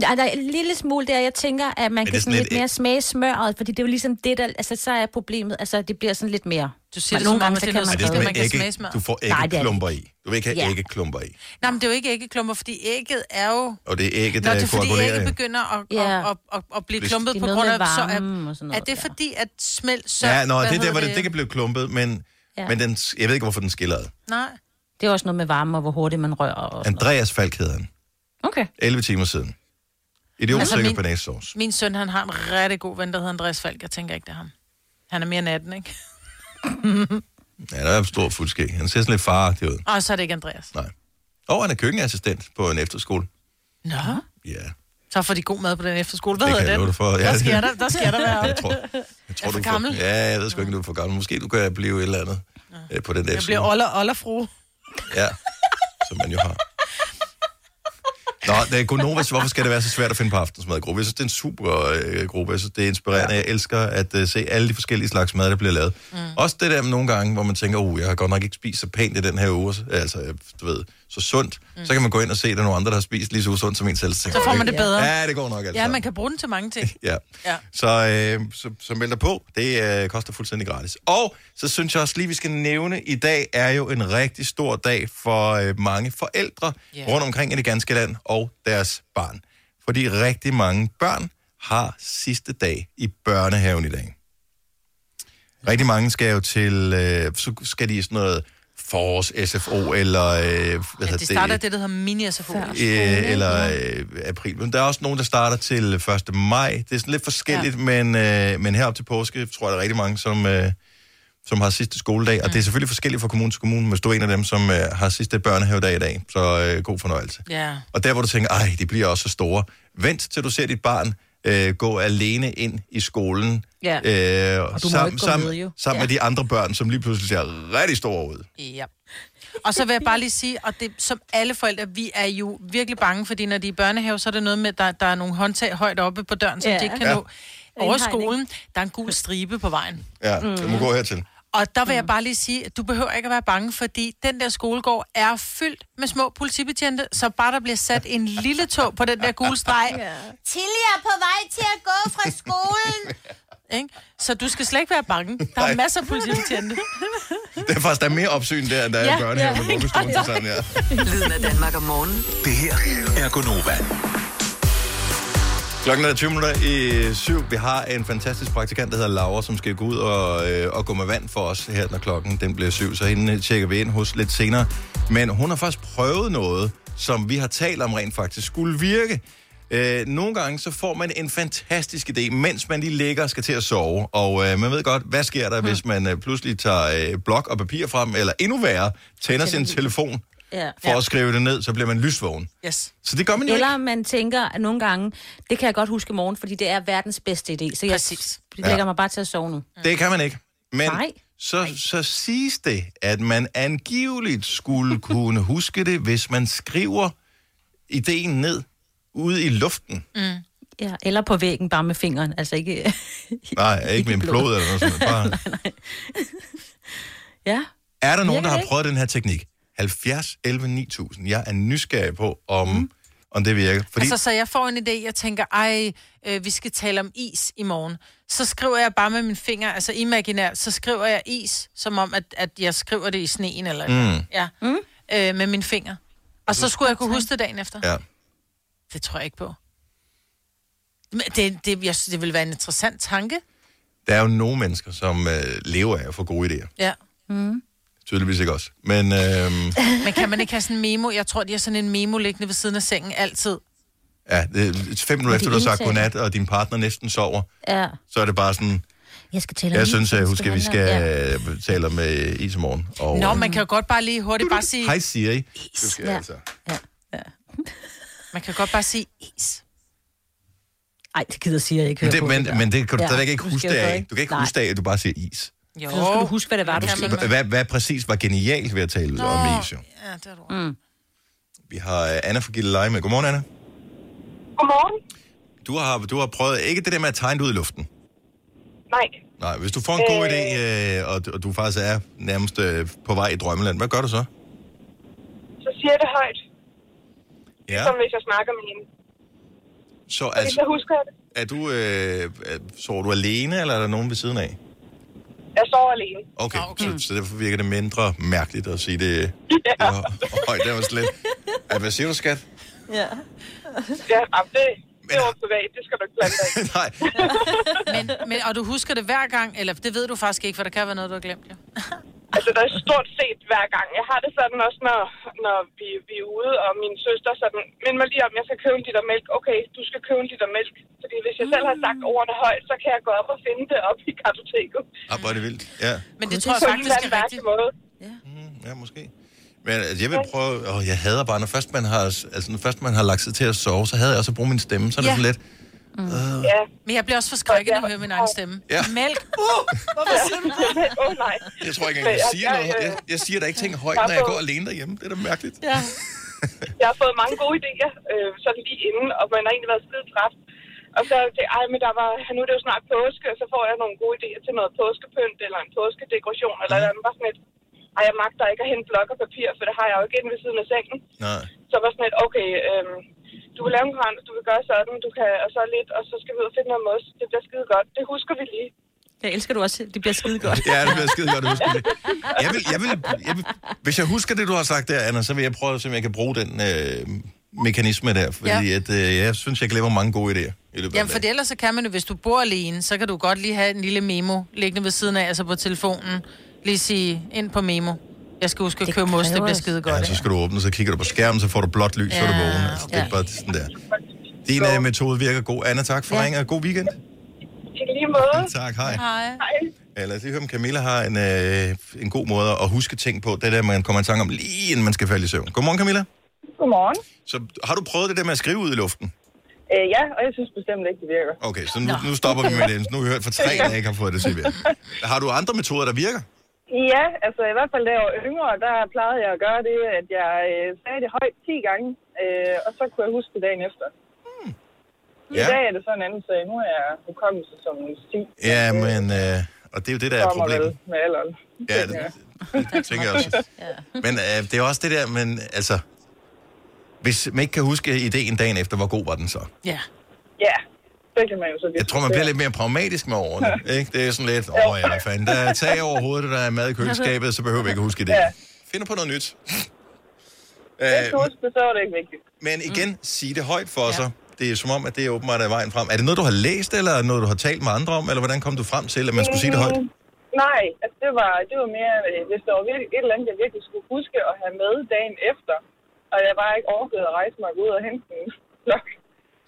Der er der er en lille smule der, jeg tænker, at man
er
kan
sådan
sådan lidt
lidt-
mere smage smøret, fordi det er jo ligesom det, der, altså så er problemet, altså det bliver sådan lidt mere...
Du siger det
Nogle gange, så
det
kan man
det
man
med
kan smage
ægge?
smør.
Du får
Nej, det er det
æggeklumper i. Du vil ikke have
Ja.
æggeklumper i.
Nej, men det er jo ikke æggeklumper, fordi ægget er jo...
Og det er ægget,
Nå,
der
det er fordi
koagulerer.
ægget begynder at,
Ja.
at, at, at, at blive klumpet på grund af... Så er, er det fordi, at smelt så...
Ja, nå, det er der, hvor det, det kan blive klumpet, men,
Ja.
men den, jeg ved ikke, hvorfor den skiller ad.
Nej.
Det er også noget med varme, og hvor hurtigt man rører. Og
Andreas Falk hedder han.
Okay.
11 timer siden. Idiot
Altså, min-
på næsesauce.
Min søn, han har en rigtig god ven, der hedder Andreas Falk. Jeg tænker ikke, det er ham. Han er mere end 18, ikke? <laughs>
Ja, der er en stor fuldskæg. Han ser sådan lidt faragtig ud.
Og så er det ikke Andreas.
Nej. Og han er køkkenassistent på en efterskole.
Nå.
Ja,
Så får de god mad på den efterskole. Hvad
det
hedder den?
dig for. Ja,
Der skal der, der skal der være. <laughs>
Jeg tror, jeg <laughs> tror
for
du
gammel?
Ja, jeg ved sgu ikke, du er for gammel. Måske du kan blive et eller andet ja. på den der
Jeg bliver oller, ollerfru. <laughs>
Ja, som man jo har. Nå, det er Gonovas, hvorfor skal det være så svært at finde på aftensmadgruppe? Jeg synes, det er en super øh, gruppe. Jeg synes, det er inspirerende. Jeg elsker at øh, se alle de forskellige slags mad, der bliver lavet. Mm. Også det der med nogle gange, hvor man tænker, uh, jeg har godt nok ikke spist så pænt i den her uge. Altså, øh, du ved, så sundt. Mm. Så kan man gå ind og se, at der er nogle andre, der har spist lige så usundt som en selv.
Så får man det bedre.
Ja, det går nok altså.
Ja, man kan bruge den til mange ting. <laughs>
Ja.
Ja.
Så, øh, så, så meld dig på. Det øh, koster fuldstændig gratis. Og så synes jeg også lige, vi skal nævne, i dag er jo en rigtig stor dag for øh, mange forældre yeah. rundt omkring i det ganske land og deres barn. Fordi rigtig mange børn har sidste dag i børnehaven i dag. Rigtig mange skal jo til, øh, så skal de i sådan noget forårs SFO, eller øh, hvad
Ja, de starter det, der hedder mini-SFO.
øh, eller øh, april. Men der er også nogen, der starter til 1. maj. Det er sådan lidt forskelligt, ja. men, øh, men herop til påske, tror jeg, der er rigtig mange, som, øh, som har sidste skoledag. Mm. Og det er selvfølgelig forskelligt fra kommune til kommune, hvis du er en af dem, som øh, har sidste børnehavedag i dag. Så øh, god fornøjelse.
Ja.
Og der, hvor du tænker, ej, de bliver også så store. Vent til du ser dit barn øh, gå alene ind i skolen.
Ja.
Øh,
Og du må
sammen,
ikke gå
sammen,
med, jo.
sammen
Ja.
med de andre børn, som lige pludselig ser rigtig store ud.
Ja. Og så vil jeg bare lige sige, og det som alle forældre, vi er jo virkelig bange, fordi når de er i børnehave, så er det noget med, at der, der er nogle håndtag højt oppe på døren, som
Ja.
de ikke kan
Ja.
nå. Over skolen, der er en gul stribe på vejen.
Ja, mm. det må gå hertil.
Og der vil jeg bare lige sige, at du behøver ikke at være bange, fordi den der skolegård er fyldt med små politibetjente, så bare der bliver sat en lille tog på den der gule streg. Tilly er på vej til at gå fra skolen. <laughs> Ikke? Så du skal slet ikke være bange. Der er
Nej.
masser af politibetjente.
Det er faktisk, der er mere opsyn der, end der er
Ja,
i børnehaven <laughs>
ja.
og til sådan, ja.
Lyden af Danmark om morgenen.
Det her er Gonova.
Klokken er 20 minutter i syv. Vi har en fantastisk praktikant, der hedder Laura, som skal gå ud og, øh, og gå med vand for os her, når klokken den bliver syv. Så hende tjekker vi ind hos lidt senere. Men hun har faktisk prøvet noget, som vi har talt om rent faktisk skulle virke. Øh, nogle gange så får man en fantastisk idé, mens man lige ligger og skal til at sove. Og øh, man ved godt, hvad sker der, hmm. hvis man øh, pludselig tager øh, blok og papir frem, eller endnu værre, tænder sin telefon
Ja.
for at skrive det ned, så bliver man lysvågen.
Yes.
Så det gør man jo
Eller
ikke.
man tænker at nogle gange, det kan jeg godt huske i morgen, fordi det er verdens bedste idé. Så jeg
Præcis.
lægger
Ja.
mig bare til at sove nu.
Det kan man ikke. Men
Nej.
så, så siges det, at man angiveligt skulle <laughs> kunne huske det, hvis man skriver ideen ned ude i luften.
Mm. Ja, eller på væggen bare med fingeren. Altså ikke... <laughs>
Nej, ikke med en
blod.
eller noget sådan. Bare... <laughs>
ja.
Er der nogen, der har
ikke?
prøvet den her teknik? 70, 11, 9000. Jeg er nysgerrig på, om, mm. om det virker. Fordi
Altså, så jeg får en idé, jeg tænker, ej, øh, vi skal tale om is i morgen. Så skriver jeg bare med mine fingre, altså imaginært, så skriver jeg is, som om, at, at jeg skriver det i sneen, eller
Mm.
ja, mm. Øh, med mine fingre. Og så skulle jeg kunne huske det dagen efter.
Ja.
Det tror jeg ikke på. Men det, det, jeg synes, det vil være en interessant tanke.
der er jo nogle mennesker, som øh, lever af at få gode idéer.
Ja. Mm.
Tydeligvis ikke også. Men øh,
Men kan man ikke have sådan en memo? Jeg tror, de har sådan en memo liggende ved siden af sengen altid.
ja, det er fem minutter efter, du har sagt godnat, og din partner næsten sover,
Ja.
så er det bare sådan,
Jeg skal tale om
jeg
is,
synes, at
det
husk, at vi skal
om-
øh, tale om øh, is i morgen. Og,
Nå,
øh,
man kan jo godt bare lige hurtigt bare sige...
Hej Siri. Du skal
Ja.
altså.
Man kan godt bare sige is.
Ej, det gider jeg ikke
Men det,
på.
men, men det kan du
Ja,
stadigvæk ikke huske det af. Du kan ikke
Nej.
huske det af, at du bare siger is.
Jo.
Så skal du huske, hvad det var, du
man.
Hvad, hvad præcis var genialt ved at tale
Nå,
om is, jo?
Ja, det er du.
Mm.
Vi har øh, Anna fra Gilleleje med. Godmorgen, Anna.
Godmorgen.
Du har, du har prøvet, ikke det der med at tegne det ud i luften.
Nej.
Nej, hvis du får en god idé, øh, og, og du faktisk er nærmest øh, på vej i drømmeland, hvad gør du så?
Så siger jeg det højt,
Ja,
som hvis jeg snakker med hende.
så altså,
så husker jeg det.
er du, øh, er- sover du alene, eller er der nogen ved siden af?
Jeg sover alene.
Okay, okay. Så, så derfor virker det mindre mærkeligt at sige det
Ja.
øh, højt. Det var slet. Ja, hvad siger du, skat?
Ja.
Ja, jamen, det, det var privat. Det skal du ikke blande dig i. <laughs>
Nej.
Men, men, og du husker det hver gang, eller det ved du faktisk ikke, for der kan være noget, du har glemt, jo.
Altså, der er stort set hver gang. Jeg har det sådan også, når, når vi, vi er ude, og min søster sådan, mind mig lige om, jeg skal købe en liter mælk. Okay, du skal købe en liter mælk. Fordi hvis jeg selv har sagt ordene højt, så kan jeg gå op og finde det op i kartoteket.
Ah, hvor er det vildt. Ja,
Men det tror jeg faktisk er rigtigt.
måde.
ja måske. Men altså, jeg vil prøve... Åh, jeg hader bare, når først man har, altså, når først man har lagt sig til at sove, så hader jeg også at bruge min stemme. Så er det
Ja.
sådan lidt...
Ja.
Men jeg bliver også forskrækket, når jeg hører min egen stemme.
Ja.
Mælk. <laughs> Uh, hvorfor siger du det? <laughs>
Åh, oh, nej.
Jeg tror ikke engang, jeg siger noget. Jeg, jeg siger da ikke ting højt, når jeg går alene derhjemme. Det er da mærkeligt.
Ja. <laughs>
Jeg har fået mange gode idéer, øh, sådan lige inden, og man har egentlig været skide træt. Og så tænkte jeg, ej, men der var, nu er det jo snart påske, og så får jeg nogle gode idéer til noget påskepynt, eller en påskedekoration, eller mm. andet. Bare sådan et, ej, jeg magter ikke at hente blok og papir, for det har jeg jo ikke inde ved siden af sengen.
Nej.
Så var sådan et, okay, øhm, du vil lave en kran, du vil gøre sådan, du kan, og så lidt, og så skal vi ud og finde noget mos. Det bliver skide godt. Det husker vi lige.
Jeg elsker du også. Det bliver skide godt. <laughs>
Ja, det bliver skide godt det. Jeg vil, jeg vil, jeg vil, hvis jeg husker det, du har sagt der, Anna, så vil jeg prøve at se, om jeg kan bruge den øh, mekanisme der. Fordi
Ja.
at, øh, jeg synes, jeg glemmer mange gode idéer
Jamen, for ellers så kan man jo, hvis du bor alene, så kan du godt lige have en lille memo liggende ved siden af, altså på telefonen. Lige sige ind på memo. Jeg skal huske at købe mos, det bliver skide godt.
Ja, så skal du åbne, så kigger du på skærmen, så får du blåt lys, ja, så er du vågen. Altså, det er bare sådan der. Din øh, metode virker god. Anna, tak for ja. ringen, og god weekend.
I lige måde.
Tak, hej.
Hej.
Ja, lad os lige høre, om Camilla har en, øh, en god måde at huske ting på. Det er der, man kommer i tanke om, lige inden man skal falde i søvn. Godmorgen, Camilla.
Godmorgen.
Så har du prøvet det der med at skrive ud i luften?
Øh, ja, og jeg synes bestemt ikke, det virker.
Okay, så nu, nu stopper vi med <laughs> det. Nu har vi hørt for tre, der ikke har fået det til at virke. Har du andre metoder, der virker?
Ja, altså i hvert fald da jeg var yngre, der plejede jeg at gøre det, at jeg øh, sagde det højt 10 gange, øh, og så kunne jeg huske det dagen efter. Hmm. I
Ja.
dag er det så en anden sag. Nu er jeg hukommelse som en sti.
Ja, men... Øh, og det er jo det, der er problemet.
med alderen.
Ja, det, det tænker jeg også. <laughs> Men øh, det er også det der, men altså... Hvis man ikke kan huske ideen dagen efter, hvor god var den så?
Ja.
Ja, det kan man jo så
Jeg tror, man bliver lidt mere pragmatisk med årene. <laughs> Ikke? Det er sådan lidt, åh ja, hvad fanden, der er tag over hovedet, der er mad i køleskabet, så behøver vi ikke at huske det.
Ja.
Finder på noget nyt. Øh,
du husker det, så er det ikke vigtigt.
men igen, sig det højt for ja. sig. det er som om, at det er åbenbart er vejen frem. Er det noget, du har læst, eller noget, du har talt med andre om, eller hvordan kom du frem til, at man skulle sige det højt?
Mm, Nej, altså det var, det var mere, øh, hvis der var virkelig, et eller andet, jeg virkelig skulle huske at have med dagen efter, og jeg bare ikke orkede at rejse mig ud og hente en flok.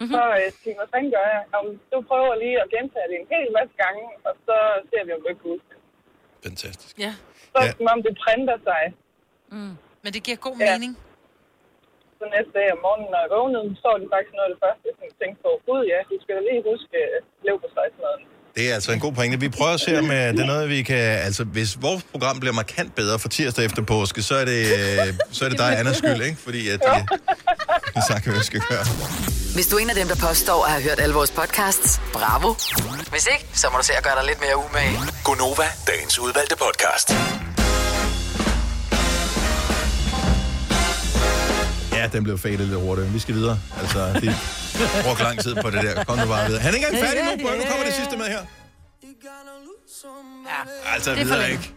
Mm-hmm. Så øh, tænkte jeg, hvad fanden gør jeg? Om, du prøver lige at gentage det en hel masse gange, og så ser vi, om du ikke kan huske det.
Fantastisk.
Ja.
Så ja. som om det printer sig.
Mm. Men det giver god
Ja.
mening.
Så næste dag om morgenen, når jeg vågnede, så var det faktisk noget af det første, jeg sådan tænkte på. Gud ja, du skal da lige huske øh, lev på stejsmaden.
Det er altså en god pointe. Vi prøver at se, om øh, det er noget, vi kan... Altså, hvis vores program bliver markant bedre for tirsdag efter påske, så er det, øh, så er det dig, Annas skyld, ikke? Fordi at, det er sagt, hvad vi skal gøre.
Hvis du er en af dem, der påstår at have hørt alle vores podcasts, bravo. Hvis ikke, så må du se at gøre dig lidt mere umage.
Gonova, dagens udvalgte podcast.
Ja, den blev fadet lidt hurtigt. Vi skal videre. Altså, vi brugte lang tid på det der. Kom nu bare videre. Han er ikke engang færdig nu. Prøv, Nu kommer det sidste med her.
Ja.
Altså,
Det er
videre ikke.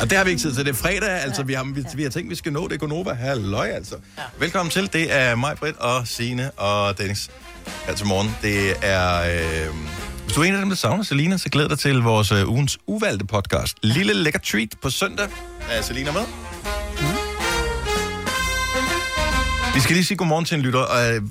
Og det har vi ikke tid til. Det er fredag, altså vi har, vi, vi har tænkt, vi skal nå det. Gonova, halløj altså. Ja. Velkommen til. Det er mig, Britt og Signe og Dennis her til morgen. Det er... Øh, hvis du er en af dem, der savner Selina, så glæder dig til vores øh, ugens uvalgte podcast. Lille lækker treat på søndag. Er Selina med? Vi skal lige sige godmorgen til en lytter, og øh,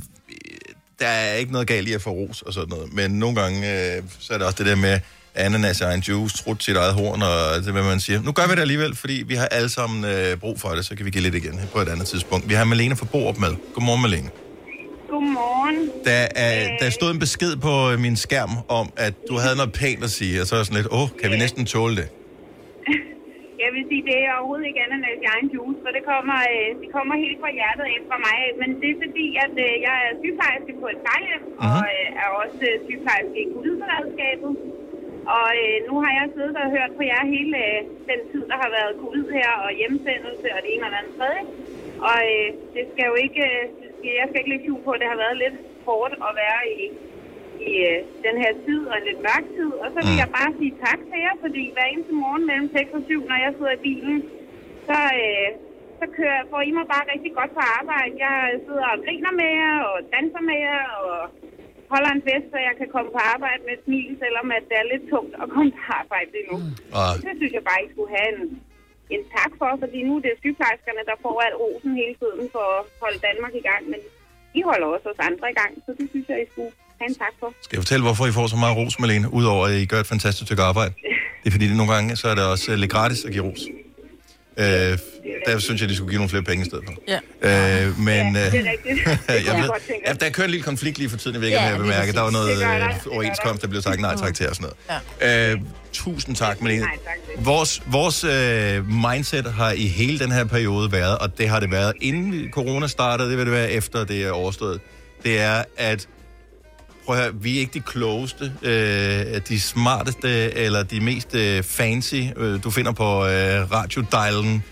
der er ikke noget galt i at få ros og sådan noget, men nogle gange, øh, så er det også det der med ananas i egen juice, trut sit eget horn, og det hvad man siger. Nu gør vi det alligevel, fordi vi har alle sammen øh, brug for det, så kan vi give lidt igen på et andet tidspunkt. Vi har Malene fra Borup med. Godmorgen, Malene.
Godmorgen.
Der, er, der stod en besked på øh, min skærm om, at du havde noget pænt at sige, og så er jeg sådan lidt, åh, kan vi næsten tåle det? <laughs>
Jeg vil sige, det er overhovedet ikke ananas i egen juice, for det kommer, øh, det kommer helt fra hjertet af fra mig. Men det er fordi, at øh, jeg er sygeplejerske på et plejehjem, og øh, er også øh, sygeplejerske i covid-beredskabet. Og øh, nu har jeg siddet og hørt på jer hele øh, den tid, der har været covid her, og hjemsendelse, og det ene og det andet tredje. Og øh, det skal jo ikke, øh, jeg skal ikke lægge på, at det har været lidt hårdt at være i, i øh, den her tid, og en lidt mørk tid. Og så vil jeg bare sige tak til jer, fordi hver eneste morgen mellem 6 og 7, når jeg sidder i bilen, så, øh, så kører, får I mig bare rigtig godt på arbejde. Jeg sidder og griner med jer, og danser med jer, og holder en fest, så jeg kan komme på arbejde med et smil, selvom at det er lidt tungt at komme på arbejde lige nu.
Og
Det synes jeg bare, I skulle have en, en tak for, fordi nu er det sygeplejerskerne, der får al rosen hele tiden for at holde Danmark i gang, men I holder også os andre i gang, så det synes jeg, I skulle have en tak for.
Skal jeg fortælle, hvorfor I får så meget ros, Malene? Udover at I gør et fantastisk stykke arbejde. Det er fordi, det nogle gange så er det også øh, lidt gratis at give ros. Øh, der synes jeg, de skulle give nogle flere penge i stedet for.
Ja.
Øh, men
Ja,
øh,
det er rigtigt. <laughs>
Jeg ved, ja, der kører en lille konflikt lige for tiden, jeg ved ikke,
Ja,
om jeg
lige
bemærker. Der var noget
der.
øh, overenskomst, der blev sagt nej tak til og sådan noget.
Ja.
Øh, tusind tak, Malene.
Nej, tak til.
Vores, vores øh, mindset har i hele den her periode været, og det har det været inden corona startede, det vil det være efter det er overstået, det er, at prøv at høre, vi er ikke de klogeste, øh, de smarteste eller de mest øh, fancy, øh, du finder på øh, radiodialen,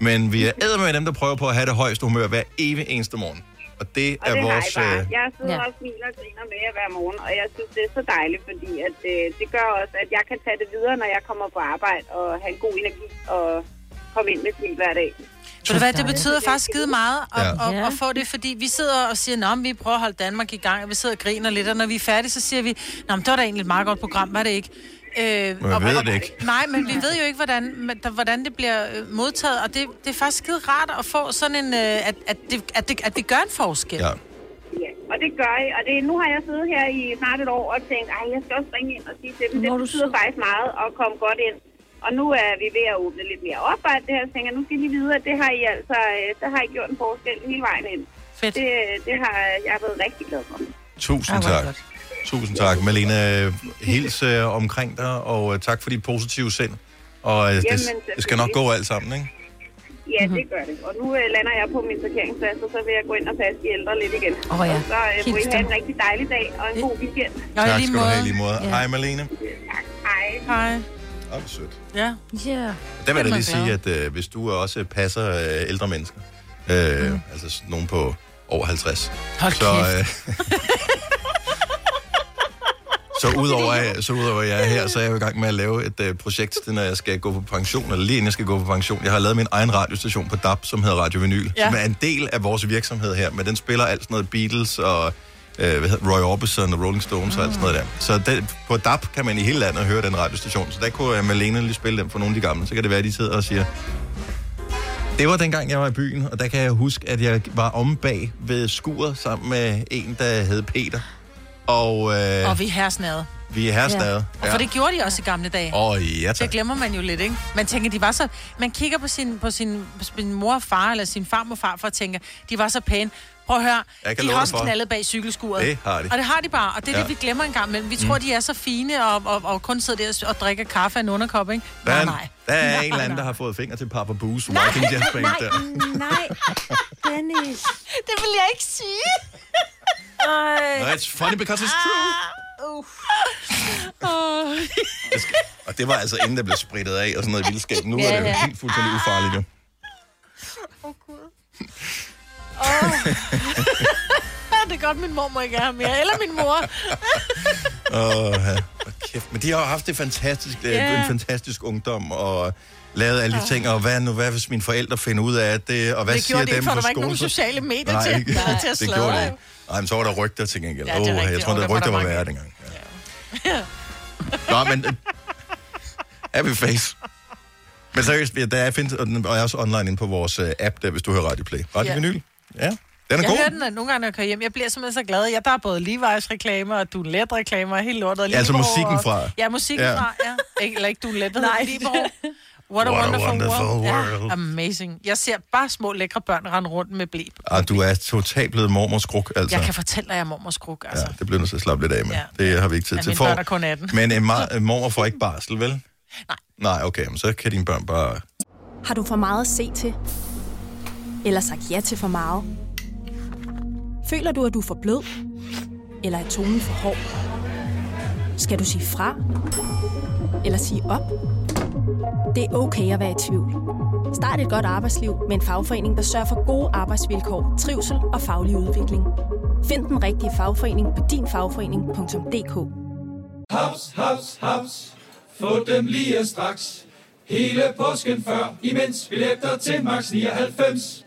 men vi er æder med dem, der prøver på at have det højeste humør hver evig eneste morgen. Og det
Og
er
det
vores...
har I bare.
Øh,
Jeg sidder
Ja.
og smiler og griner med jer hver morgen, og jeg synes, det er så dejligt, fordi at, øh, det gør også, at jeg kan tage det videre, når jeg kommer på arbejde og have en god energi og komme ind med smil hver dag.
Ved du hvad, det betyder faktisk skide meget at,
Ja.
ja. at, at få det, fordi vi sidder og siger, at vi prøver at holde Danmark i gang, og vi sidder og griner lidt, og når vi er færdige, så siger vi, Nå, men det var da egentlig et meget godt program, var det ikke? Øh,
Men
og-
vi ved
og-
det ikke.
Nej, men vi ved jo ikke, hvordan, hvordan det bliver øh, modtaget, og det, det er faktisk skide rart at få sådan en, øh, at, at, det, at, det, at det gør en forskel.
ja.
Ja, og det gør I. Og det, nu har jeg siddet her i snart et år og tænkt, at jeg skal også ringe ind og sige til dem, det betyder
så.
faktisk meget at komme godt ind. Og nu er vi ved at åbne lidt mere op af alt det her, så tænker nu skal I vide, at det har I altså, øh, der har I gjort en forskel hele vejen ind.
Fedt.
Det, det har jeg været rigtig glad for.
Tusind tak.
godt.
Tusind tak. Malene, hils øh, omkring dig, og øh, tak for dit positive sind. Og øh, det,
Jamen,
det skal nok gå alt sammen, ikke?
Ja, det gør det. Og nu øh, lander jeg på min parkeringsplads, og så vil jeg gå ind og passe de ældre lidt igen.
Åh, ja.
Og så øh, må I have en rigtig dejlig dag og en god weekend.
I
tak skal du have lige måde.
Ja.
Hej, Malene.
Tak. Hej.
Hej.
Åh, hvor sødt.
Ja.
Ja.
Der vil jeg
Det
lige sige, at øh, hvis du også passer øh, ældre mennesker, øh, mm. altså nogen på over 50,
Hold
så,
kæft.
øh, <laughs> Så udover, så udover at jeg er her, så er jeg jo i gang med at lave et uh, projekt, det, når jeg skal gå på pension, eller lige inden jeg skal gå på pension. Jeg har lavet min egen radiostation på DAB, som hedder Radio Vinyl,
Ja.
som er en del af vores virksomhed her, men den spiller alt sådan noget Beatles og øh, hvad hedder, Roy Orbison og Rolling Stones og alt sådan noget der. Så den, på DAB kan man i hele landet høre den radiostation, så der kunne jeg Malene lige spille dem for nogle af de gamle. Så kan det være, at de sidder og siger, det var dengang, jeg var i byen, og der kan jeg huske, at jeg var om bag ved skuret sammen med en, der hed Peter. Og, øh,
Og vi er herresnade.
vi er herresnade.
Og for det gjorde de også i gamle dage.
Åh, oh, ja tak.
Det glemmer man jo lidt, ikke? Man tænker, de var så... Man kigger på sin, på sin, på sin mor og far, eller sin farmor og farfar, og tænker, de var så pæne. Prøv at høre,
Jeg kan
de har også
for.
knaldet bag cykelskuret.
Det har de.
Og det har de bare, og det er
Ja.
det, vi glemmer en gang imellem. Vi tror,
Mm.
de er så fine, og, og, og kun sidder der og drikker kaffe af en underkop, ikke?
Der er,
Nej, nej.
der er
Nej,
en eller anden, der
nej.
har fået finger til Papa Boos Walking Jazz Band der.
nej, Dennis.
Det vil jeg ikke sige.
Ej.
No, it's funny because it's true.
Uh. <laughs>
Det skal- Og det var altså inden, der blev spritet af og sådan noget vildskab. Nu
Ja,
er det jo helt fuldstændig ufarligt. Jo. <laughs>
det er godt, min mor må ikke have mere. Eller min mor. <laughs>
Åh, ja. Hvor kæft. Men de har jo haft det fantastisk,
Ja.
yeah. en fantastisk ungdom, og lavet alle de ting, og hvad nu, hvad hvis mine forældre finder ud af det, og hvad
Det
siger
gjorde de
dem
ikke, for der var ikke
skolen?
nogen sociale medier
Nej,
til,
ikke.
til at
det gjorde det ikke. Ej, men så var der rygter til gengæld.
Ja,
Ja,
det er
oh, jeg tror, der rygter var værre dengang. Ja. Nå, men... øh, Happy face. Men seriøst, ja, der er, findes, og den er også online inde på vores uh, app, der, hvis du hører Radio Play. Radio
Ja.
Vinyl. Ja, den er
jeg
god.
hører den at nogle gange, når jeg kører hjem. Jeg bliver simpelthen så glad. Jeg, der er både Levi's reklamer, og du let reklamer, og helt lortet. og
Ja, altså musikken
og-
fra.
Ja, musikken
Ja.
fra, ja. Ikke, eller ikke du let, hvad
Nej.
Libero. What a,
What a
wonderful,
wonderful
world.
world.
Ja, amazing. Jeg ser bare små lækre børn rende rundt med blæ.
Ah, du er totalt blevet mormors kruk, altså.
Jeg kan fortælle dig, at jeg er mormors kruk, altså.
Ja, det bliver du så slappe lidt af med.
Ja.
Det har vi ikke tid
Ja,
til.
mine børn er kun 18.
Men en, mar- en mormor får ikke barsel, vel? Nej. Nej, okay, men så kan dine børn bare...
Har du for meget at se til? Eller sagt ja til for meget? Føler du, at du er for blød? Eller er tonen for hård? Skal du sige fra? Eller sige op? Det er okay at være i tvivl. Start et godt arbejdsliv med en fagforening, der sørger for gode arbejdsvilkår, trivsel og faglig udvikling. Find den rigtige fagforening på dinfagforening.dk
Haps, haps, haps. Få dem lige straks. Hele påsken før, imens billetter til max 99.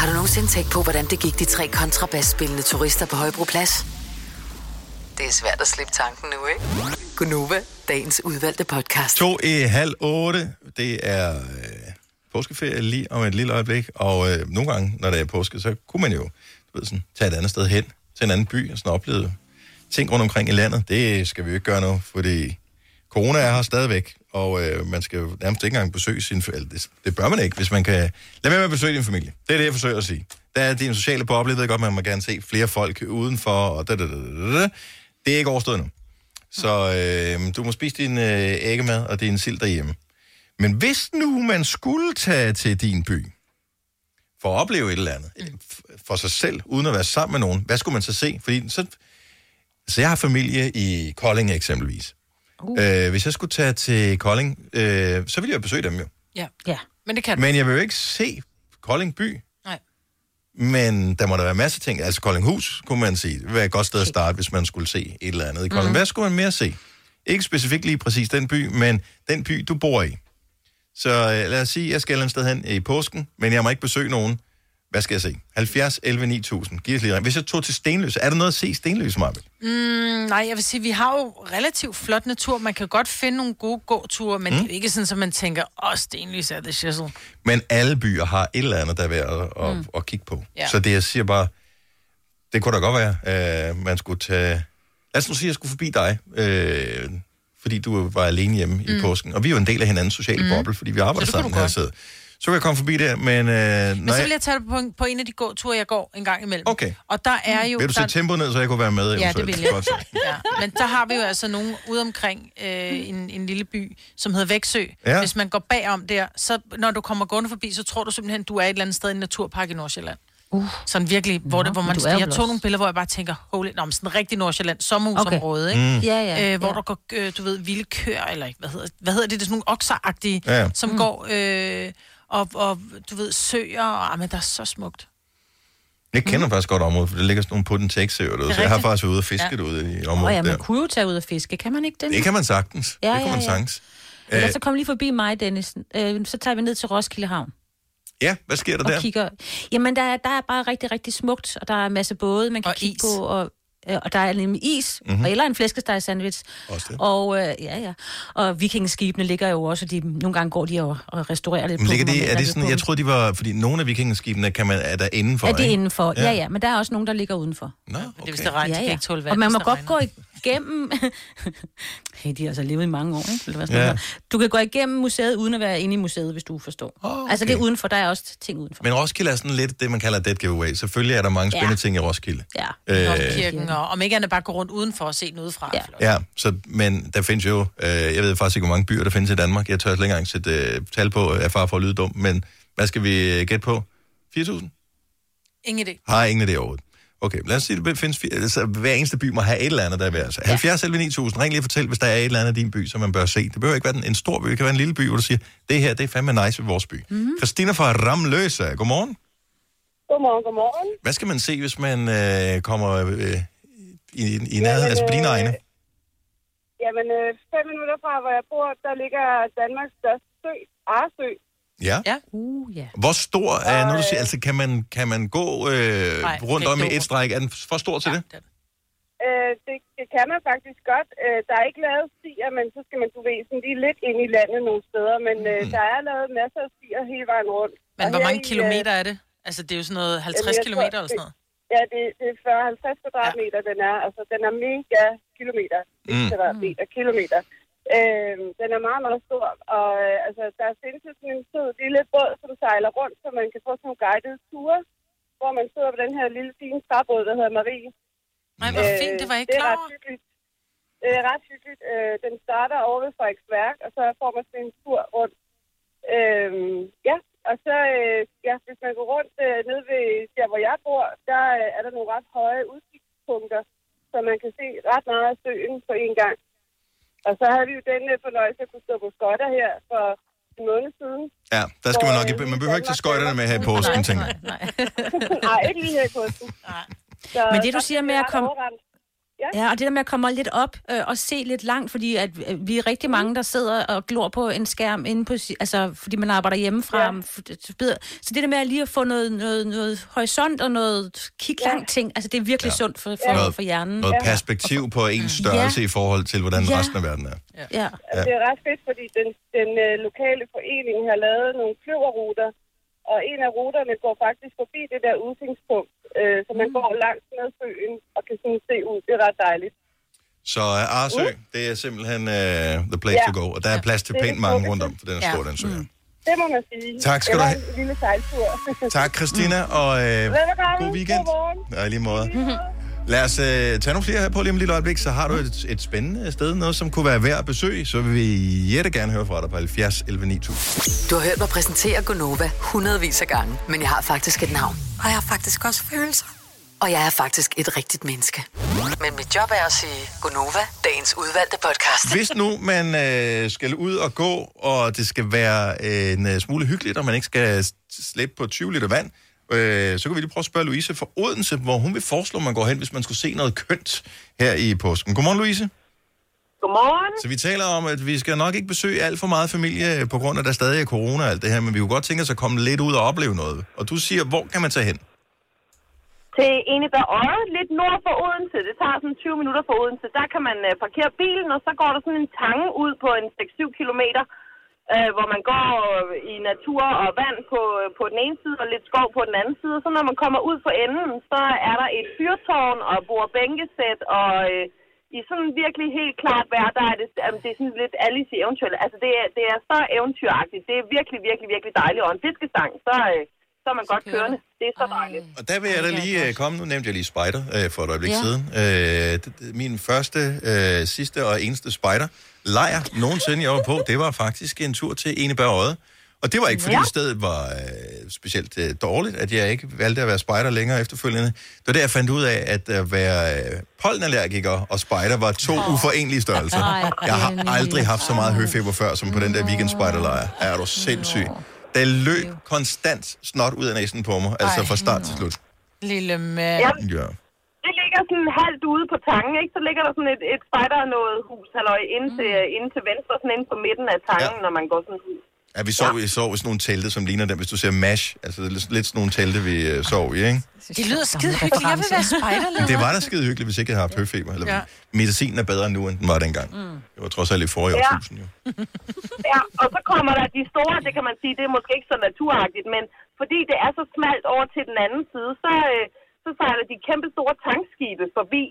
Har du nogensinde tænkt på, hvordan det gik de tre kontrabasspillende turister på Højbroplads? Det er svært at slippe tanken nu, ikke? Gunova, dagens udvalgte podcast.
To i halv otte. Det er øh, påskeferie lige om et lille øjeblik. Og øh, nogle gange, når det er påske, så kunne man jo du ved, sådan, tage et andet sted hen. Til en anden by og sådan opleve ting rundt omkring i landet. Det skal vi jo ikke gøre nu, fordi corona er her stadigvæk. Og øh, man skal jo nærmest ikke engang besøge sin familie. Det, det bør man ikke, hvis man kan... Lad være med at besøge din familie. Det er det, jeg forsøger at sige. Der er din sociale boble. Jeg ved godt, man må gerne se flere folk udenfor. Og da, da, da, da, da. Det er ikke overstået nu. Så øh, du må spise din øh, æggemad og din sild derhjemme. Men hvis nu man skulle tage til din by, for at opleve et eller andet, f- for sig selv, uden at være sammen med nogen, hvad skulle man så se? Fordi så, så jeg har familie i Kolding eksempelvis. Uh. Øh, hvis jeg skulle tage til Kolding, øh, så ville jeg besøge dem jo.
Ja. ja. Men det kan du.
Men jeg vil jo ikke se Kolding by.
Nej.
Men der må der være masser af ting. Altså Koldinghus, kunne man sige. Det ville være et godt sted at starte, hvis man skulle se et eller andet i Kolding. Mm. Hvad skulle man mere se? Ikke specifikt lige præcis den by, men den by, du bor i. Så øh, lad os sige, jeg skal et eller andet sted hen i påsken, men jeg må ikke besøge nogen. Hvad skal jeg se? 70, 11, 9000. Giv os lige. Hvis jeg tog til Stenløse, er der noget at se i Stenløse, Marvind?
Mm, nej, jeg vil sige, vi har jo relativt flot natur. Man kan godt finde nogle gode gåture, men mm. det er jo ikke sådan, at man tænker, åh, Stenløs er det shizzle.
Men alle byer har et eller andet, der er værd at, at,
Mm.
mm. at kigge på.
Ja.
Så det, jeg siger bare, det kunne da godt være, at man skulle tage... Lad os nu sige, at jeg skulle forbi dig, øh, fordi du var alene hjemme mm. i påsken. Og vi er jo en del af hinandens sociale
Mm.
boble, fordi vi arbejder sammen her. Så, Så kan jeg komme forbi der, men... Øh,
Men så vil jeg tage det på en, på en af de gåture, jeg går en gang imellem.
Okay.
Og der er jo...
Vil du
der...
sætte tempoet ned, så jeg kunne være med?
Ja, det
eventuelt?
vil jeg. <laughs> Ja. Men der har vi jo altså nogen ude omkring øh, en, en lille by, som hedder Væksø.
Ja.
Hvis man går bagom der, så når du kommer gående forbi, så tror du simpelthen, du er et eller andet sted i en naturpark i Nordsjælland. Uh. Sådan virkelig, hvor, det, hvor man... Jeg tog nogle billeder, hvor jeg bare tænker, holy, nå, men sådan rigtig Nordsjælland, sommerhusområde,
Okay.
ikke?
Mm. Ja, ja,
Øh, hvor
ja.
der går, øh, du ved, vilde køer, eller hvad hedder, hvad hedder det? Det er sådan nogle okseragtige,
Ja, ja.
som
Mm.
går, øh, og, og, du ved, søer, og, ah, men der er så smukt.
Jeg kender faktisk godt området, for det ligger sådan nogle på den tekstøer derude,
er
så jeg har faktisk været ude og fiske
Ja.
derude i området
ja, man
der.
kunne jo tage ud og fiske. Kan man ikke det?
Det kan man sagtens.
Ja,
det kan
ja,
man
ja.
sagtens.
Eller
Øh,
så kom lige forbi mig, Dennis. Øh, så tager vi ned til Roskilde Havn
ja, hvad sker der
og
der?
kigger. Jamen, der er, der er bare rigtig, rigtig smukt, og der er en masse både, man kan
Og
kigge
is.
på. Og, øh, og der er nemlig is,
Mhm.
mm-hmm. eller en flæskesteg sandwich.
Også det.
Og, øh, ja, ja. og vikingeskibene ligger jo også, og de, nogle gange går de og, og restaurerer lidt
Men
på
ligger
og
det, er det sådan,
på
jeg troede, de var, fordi nogle af vikingeskibene kan man, er der indenfor,
Er det
ikke?
indenfor? Ja. ja, ja. Men der er også nogen, der ligger udenfor.
Nå,
Det er, hvis det de ikke tåle vand.
Og man må godt
regner.
gå igennem... hey, de har altså levet i mange år, ikke? Eller hvad
Ja.
Du kan gå igennem museet, uden at være inde i museet, hvis du forstår.
Oh, okay.
Altså, det er udenfor. Der er også ting udenfor.
Men Roskilde er sådan lidt det, man kalder dead giveaway. Selvfølgelig er der mange spændende
Ja.
ting i Roskilde.
Ja.
Øh,
Kirken, og om ikke andet bare gå rundt udenfor og se den udefra. Ja.
Ja, så, men der findes jo, øh, jeg ved faktisk ikke, hvor mange byer der findes i Danmark. Jeg tør ikke engang sætte øh, tal på, af far for at lyde dum, men hvad skal vi øh, gætte på? 4.000?
Ingen idé.
Har ingen det overhovedet. Okay, lad os sige, det findes, fire- altså, hver eneste by må have et eller andet, der er værd. Altså, 70 11 9000, ring lige og fortæl, hvis der er et eller andet i din by, som man bør se. Det behøver ikke være en- en stor by, det kan være en lille by, hvor du siger, det her, det er fandme nice ved vores by. Mm-hmm. Christina fra Ramløse, godmorgen.
Godmorgen, godmorgen.
Hvad skal man se, hvis man øh, kommer øh, i, i nærheden, altså på dine
øh,
egne?
Jamen, øh, fem minutter fra, hvor jeg bor, der ligger Danmarks største sø, Arsø.
Ja.
ja.
Uh, ja.
Hvor stor er, når du siger, altså kan man, kan man gå øh,
Nej,
rundt om i
ikke
et stræk? Er den for stor til det?
Øh, det, det kan man faktisk godt. Øh, der er ikke lavet stier, men så skal man, du ved, sådan lige lidt ind i landet nogle steder. Men øh,
Mm.
der er lavet masser af stier hele vejen rundt.
Men
Og
hvor mange
i, øh,
kilometer er det? Altså, det er jo sådan noget 50
Jamen, tror,
eller sådan noget.
Ja, det, det er 40-50 kvadratmeter, ja. den er. Altså, den er mega kilometer.
Mm.
kvadratmeter, kilometer. Øhm, den er meget, meget stor. Og øh, altså, der findes jo sådan en sød lille båd, som sejler rundt, så man kan få sådan nogle guidede ture, hvor man sidder på den her lille fine træbåd, der hedder Marie.
Nej, hvor fint, det var ikke
det er
klar
ret hyggeligt. Det er ret hyggeligt. Øh, den starter over ved Frederiksværk, og så får man sådan en tur rundt. Øhm, ja, og så, øh, ja, hvis man går rundt øh, nede ved der, hvor jeg bor, der øh, er der nogle ret høje udsigtspunkter, så man kan se ret meget af søen på en gang. Og så havde vi jo den øh, fornøjelse at kunne stå på skotter her for en måned siden.
Ja, der skal man nok...
Øh,
Man behøver ikke tage skøjterne med her i påsken, tænker jeg. <laughs>
Nej, ikke lige her i påsken. Så,
Men det, du siger med at komme-
overrendt. Ja.
Ja, og det der med at komme lidt op øh, og se lidt langt, fordi at øh, vi er rigtig mange, der sidder og glor på en skærm inde på, altså fordi man arbejder hjemmefra. Ja. Så det der med at lige at få noget, noget, noget horisont og noget kig langt ting, altså det er virkelig ja. sundt for, for,
Noget-
for hjernen.
Noget perspektiv på ens størrelse i forhold til, hvordan
Ja.
resten af verden er.
Ja.
Ja.
Altså, det er ret fedt, fordi den, den øh, lokale forening har lavet nogle kløverruter, og en af ruterne går faktisk forbi det der udsigtspunkt, øh, så man går langs ned søen og kan sådan se ud. Det er ret dejligt.
Så uh, Arsø, det er simpelthen uh, the place
Ja.
to go. Og der er plads til pænt mange rundt om, for den er
Ja.
stor, den sø.
Det må man sige.
Tak skal du have.
en lille sejltur.
Tak, Christina, og uh,
Velbekomme.
god weekend.
Godmorgen.
Ja, i lige måde. Lad os uh, tage nogle flere her på lige om et lille øjeblik, så har du et, et spændende sted, noget som kunne være værd at besøge, så vil vi jætte gerne høre fra dig på 70 11 9000.
Du har hørt mig præsentere Gonova hundredvis af gange, men jeg har faktisk et navn. Og jeg har faktisk også følelser. Og jeg er faktisk et rigtigt menneske. Men mit job er at sige Gonova, dagens udvalgte podcast.
Hvis nu man øh, skal ud og gå, og det skal være øh, en øh, smule hyggeligt, og man ikke skal s- slæbe på 20 liter vand, øh, så kan vi lige prøve at spørge Louise fra Odense, hvor hun vil foreslå, at man går hen, hvis man skulle se noget kønt her i påsken. Godmorgen, Louise.
Godmorgen.
Så vi taler om, at vi skal nok ikke besøge alt for meget familie, på grund af, at der stadig er corona og alt det her, men vi kunne godt tænke os at komme lidt ud og opleve noget. Og du siger, hvor kan man tage hen?
Til Eneberg Øje, lidt nord for Odense. Det tager sådan 20 minutter fra Odense. Der kan man øh, parkere bilen, og så går der sådan en tange ud på en 6-7 kilometer, øh, hvor man går i natur og vand på, på den ene side og lidt skov på den anden side. Så når man kommer ud for enden, så er der et fyrtårn og bord bænkesæt og øh, i sådan virkelig helt klart vejr, der er det, det er sådan lidt Alice i eventyr. Altså, det er, det er så eventyragtigt. Det er virkelig, virkelig, virkelig dejligt. Og en fiskestang, så, øh, så er man godt kørende. Det er så dejligt.
Og der vil jeg da lige øh, komme, nu nævnte jeg lige spider øh, for et øjeblik
Ja.
siden. Øh, det- det- min første, øh, sidste og eneste spider lejr nogensinde jeg var på, det var faktisk en tur til Odde. Og det var ikke, fordi
Ja.
stedet var øh, specielt øh, dårligt, at jeg ikke valgte at være spejder længere efterfølgende. Det var der, jeg fandt ud af, at at være øh, pollenallergiker og spejder var to oh. uforenelige størrelser.
Ej,
Jeg har aldrig haft så meget høfeber før, som på den der weekendspejderlejr. Er du sindssyg? Der løb konstant snot ud af næsen på mig, altså fra start til slut.
Lille mand.
Ja. Ligger sådan halvt ude på tangen, ikke? Så ligger der sådan et, et spider noget hus, halløj, inde til, inde til venstre, sådan inde på midten af tangen, ja. når man går sådan ud.
Ja, vi sov, ja. vi sov i sådan nogle telte, som ligner dem, hvis du ser MASH. Altså, det er lidt, sådan nogle telte, vi øh, sov i, ikke?
Det lyder skide hyggeligt. Jeg vil være spejderleder.
Det var da skide hyggeligt, hvis ikke jeg havde haft høfeber. Eller,
ja.
Medicinen er bedre nu, end den var dengang. Mm. Det var trods alt i forrige
Ja.
årtusind, jo. <laughs>
Ja, og så kommer der de store, det kan man sige, det er måske ikke så naturagtigt, men fordi det er så smalt over til den anden side, så, øh, så sejler de kæmpe store tankskibe forbi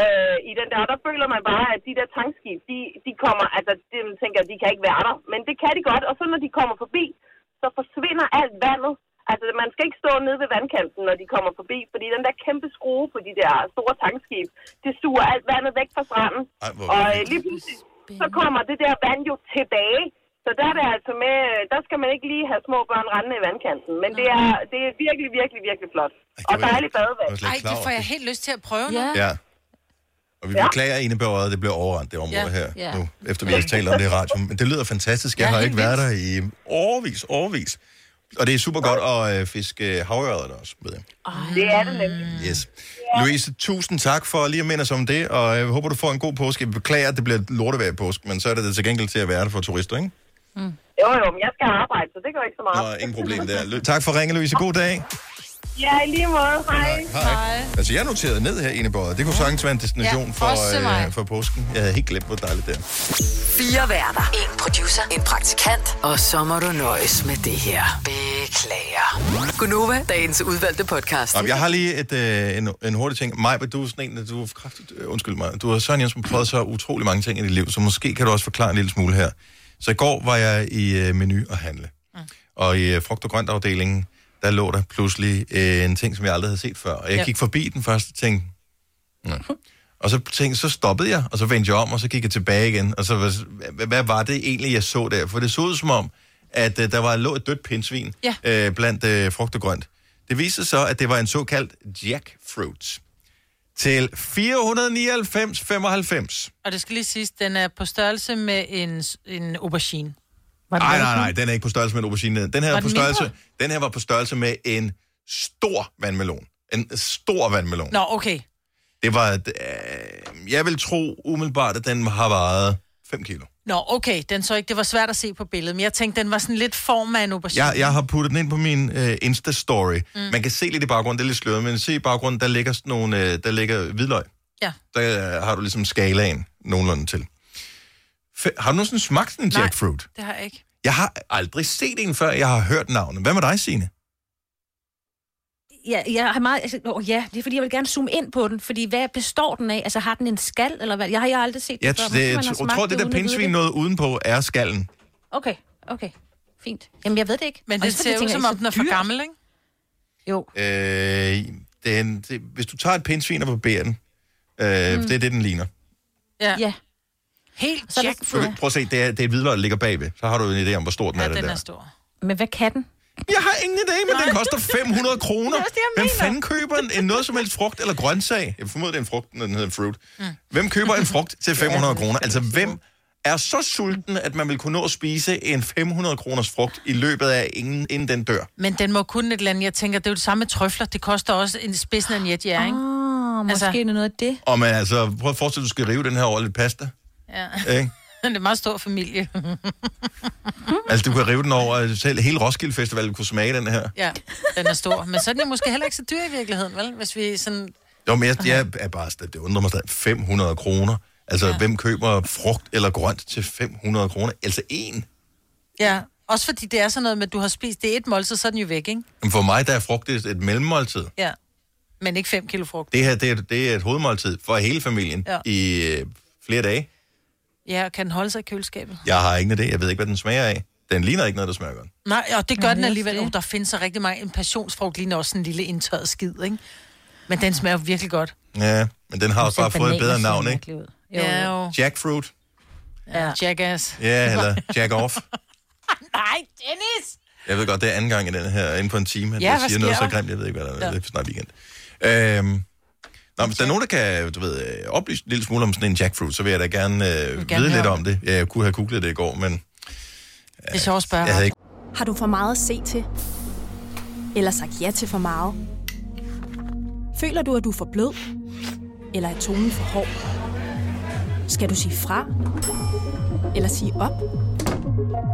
øh, i den der, og der føler man bare, at de der tankskibe, de, de kommer, altså de man tænker, de kan ikke være der, men det kan de godt, og så når de kommer forbi, så forsvinder alt vandet. Altså, man skal ikke stå nede ved vandkanten, når de kommer forbi, fordi den der kæmpe skrue på de der store tankskib, det suger alt vandet væk fra stranden.
Ej,
og øh, lige pludselig, så kommer det der vand jo tilbage. Så der er det altså med, der skal man ikke lige have små børn rendende i vandkanten. Men det er, det er virkelig, virkelig, virkelig flot. Og dejligt badevand.
Ej, det får jeg helt lyst til at prøve nu.
Ja. Og vi
Ja.
beklager Eneberg, det bliver overrendt, det område
Ja.
her,
Ja.
nu, efter vi har talt om det i radioen. Men det lyder fantastisk. Jeg
Ja,
har ikke været der i årvis, årvis. Og det er super godt at øh, fiske havørred der også, ved jeg.
Det er det nemlig.
Yes. Louise, tusind tak for lige at minde os om det, og jeg håber, du får en god påske. Jeg beklager, at det bliver lortevejr i påske, men så er det det til gengæld til at være der for turister, ikke?
Jo, jo, men jeg skal arbejde, så det gør ikke så meget.
Nå, ingen problem der. Tak for ringe, Louise. God dag.
Ja, i lige måde. Hej.
Hej. Altså, jeg noterede ned her inde i Det kunne sagtens være en destination
Ja,
for, øh, for påsken. Jeg havde helt glemt, hvor dejligt det er.
Fire værter. En producer. En praktikant. Og så må du nøjes med det her. Beklager. Gunova, dagens udvalgte podcast.
Om, jeg har lige et, øh, en, en hurtig ting. Maj, du er sådan en, du er kraftigt, øh, undskyld mig, du har Søren Jensen prøvet så utrolig mange ting i dit liv, så måske kan du også forklare en lille smule her. Så i går var jeg i øh, menu og handle. Mm. Og i øh, frugt- og grøntafdelingen, der lå der pludselig øh, en ting, som jeg aldrig havde set før. Og jeg
Ja.
gik forbi den første ting. Ja. Og så, tænkte, så stoppede jeg, og så vendte jeg om, og så gik jeg tilbage igen. Og så, hvad, hvad, hvad var det egentlig, jeg så der? For det så ud som om, at øh, der var lå et dødt pindsvin
Ja.
øh, blandt øh, frugt og grønt. Det viste sig så, at det var en såkaldt jackfruit til 499,95.
Og det skal lige siges, den er på størrelse med en, en aubergine. Var
Nej, nej, nej, den er ikke på størrelse med en aubergine. Den her,
Var
på
den
størrelse,
mindre?
den her var på størrelse med en stor vandmelon. En stor vandmelon.
Nå, okay.
Det var, øh, jeg vil tro umiddelbart, at den har vejet 5 kilo.
Nå, okay, den så ikke, det var svært at se på billedet, men jeg tænkte, den var sådan lidt form af en aubergine.
Jeg, jeg har puttet den ind på min øh, Insta-story.
Mm.
Man kan se lidt i baggrunden, det er lidt sløret, men se i baggrunden, der ligger sådan nogle, øh, der ligger hvidløg.
Ja.
Der øh, har du ligesom skalaen nogenlunde til. F- har du nogensinde smagt sådan en
Nej.
jackfruit?
Det har jeg ikke.
Jeg har aldrig set en før, jeg har hørt navnet. Hvad med dig, Signe?
Ja, jeg har meget, altså, åh, ja, det er fordi, jeg vil gerne zoome ind på den, fordi hvad består den af? Altså, har den en skal, eller hvad? Jeg har jeg har aldrig set
Jeg,
før.
det, jeg,
smagt
tror, det der
uden at vide
pindsvin
det.
noget udenpå er skallen.
Okay, okay, fint. Jamen, jeg ved det ikke.
Men det ser ud som om, den er for gammel, ikke?
Jo.
Øh, den, det, hvis du tager et pindsvin og barberer den, øh, mm. det er det, den ligner.
Ja.
ja.
Helt
der-
jackfruit.
Prøv at se, det er, det er et hvidløg, der ligger bagved. Så har du en idé om, hvor stor den
Ja,
er, den,
den
der.
er stor.
Men hvad kan den?
Jeg har ingen idé, men den koster 500 kroner.
Det er det,
Hvem fanden køber en, en noget som helst frugt eller grøntsag? Jeg formoder, det er en frugt, når den hedder fruit. Mm. Hvem køber en frugt til <laughs> 500 kroner? Altså, hvem er så sulten, at man vil kunne nå at spise en 500 kroners frugt i løbet af, inden, inden den dør?
Men den må kunne et eller andet. Jeg tænker, det er jo det samme med trøfler. Det koster også en spidsen af en jetjær, ikke?
Åh, måske
Altså-
noget af det.
Og man, altså, prøv at forestille dig, at du skal rive den her over lidt pasta.
Ja.
Ikke? <laughs>
det er en meget stor familie. <laughs>
Altså, du kan rive den over, selv hele Roskilde Festival kunne smage den her.
ja, den er stor. Men så er den måske heller ikke så dyr i virkeligheden, vel? Hvis vi sådan...
Jo, men jeg, jeg er bare, det undrer mig stadig, 500 kroner. Altså, ja. hvem køber frugt eller grønt til 500 kroner? Altså en.
Ja, også fordi det er sådan noget med, at du har spist det er et måltid, så er den jo væk, ikke?
Men for mig, der er frugt et, et mellemmåltid.
Ja. Men ikke 5 kilo frugt.
Det her, det er, det er et hovedmåltid for hele familien
ja.
i øh, flere dage.
Ja, kan den holde sig i køleskabet?
Jeg har ingen idé. Jeg ved ikke, hvad den smager af. Den ligner ikke noget, der smager godt.
Nej, og det gør
Nå,
den alligevel.
det.
Oh, der findes så rigtig mange. En passionsfrugt ligner også en lille indtørret skid, ikke? Men den smager jo virkelig godt.
Ja, men den har også bare fået et bedre navn, ikke?
Jo,
Ja, jo.
Jackfruit.
Ja. Jackass.
Ja, eller Jack Off. <laughs>
Nej, Dennis!
Jeg ved godt, det er anden gang i den her, inden for en time, at
Ja,
jeg siger noget så grimt. Jeg ved ikke, hvad der er.
Ja.
Det er snart weekend. Øhm, Nå, hvis der er nogen, der kan du ved, øh, oplyse en lille smule om sådan en jackfruit, så vil jeg da gerne, øh,
gerne
vide lidt om det. Ja, jeg kunne have googlet det i går, men
Det er sjovt at spørge.
jeg havde ikke...
Har du for meget at se til? Eller sagt ja til for meget? Føler du, at du er for blød? Eller er tonen for hård? Skal du sige fra? Eller sige op?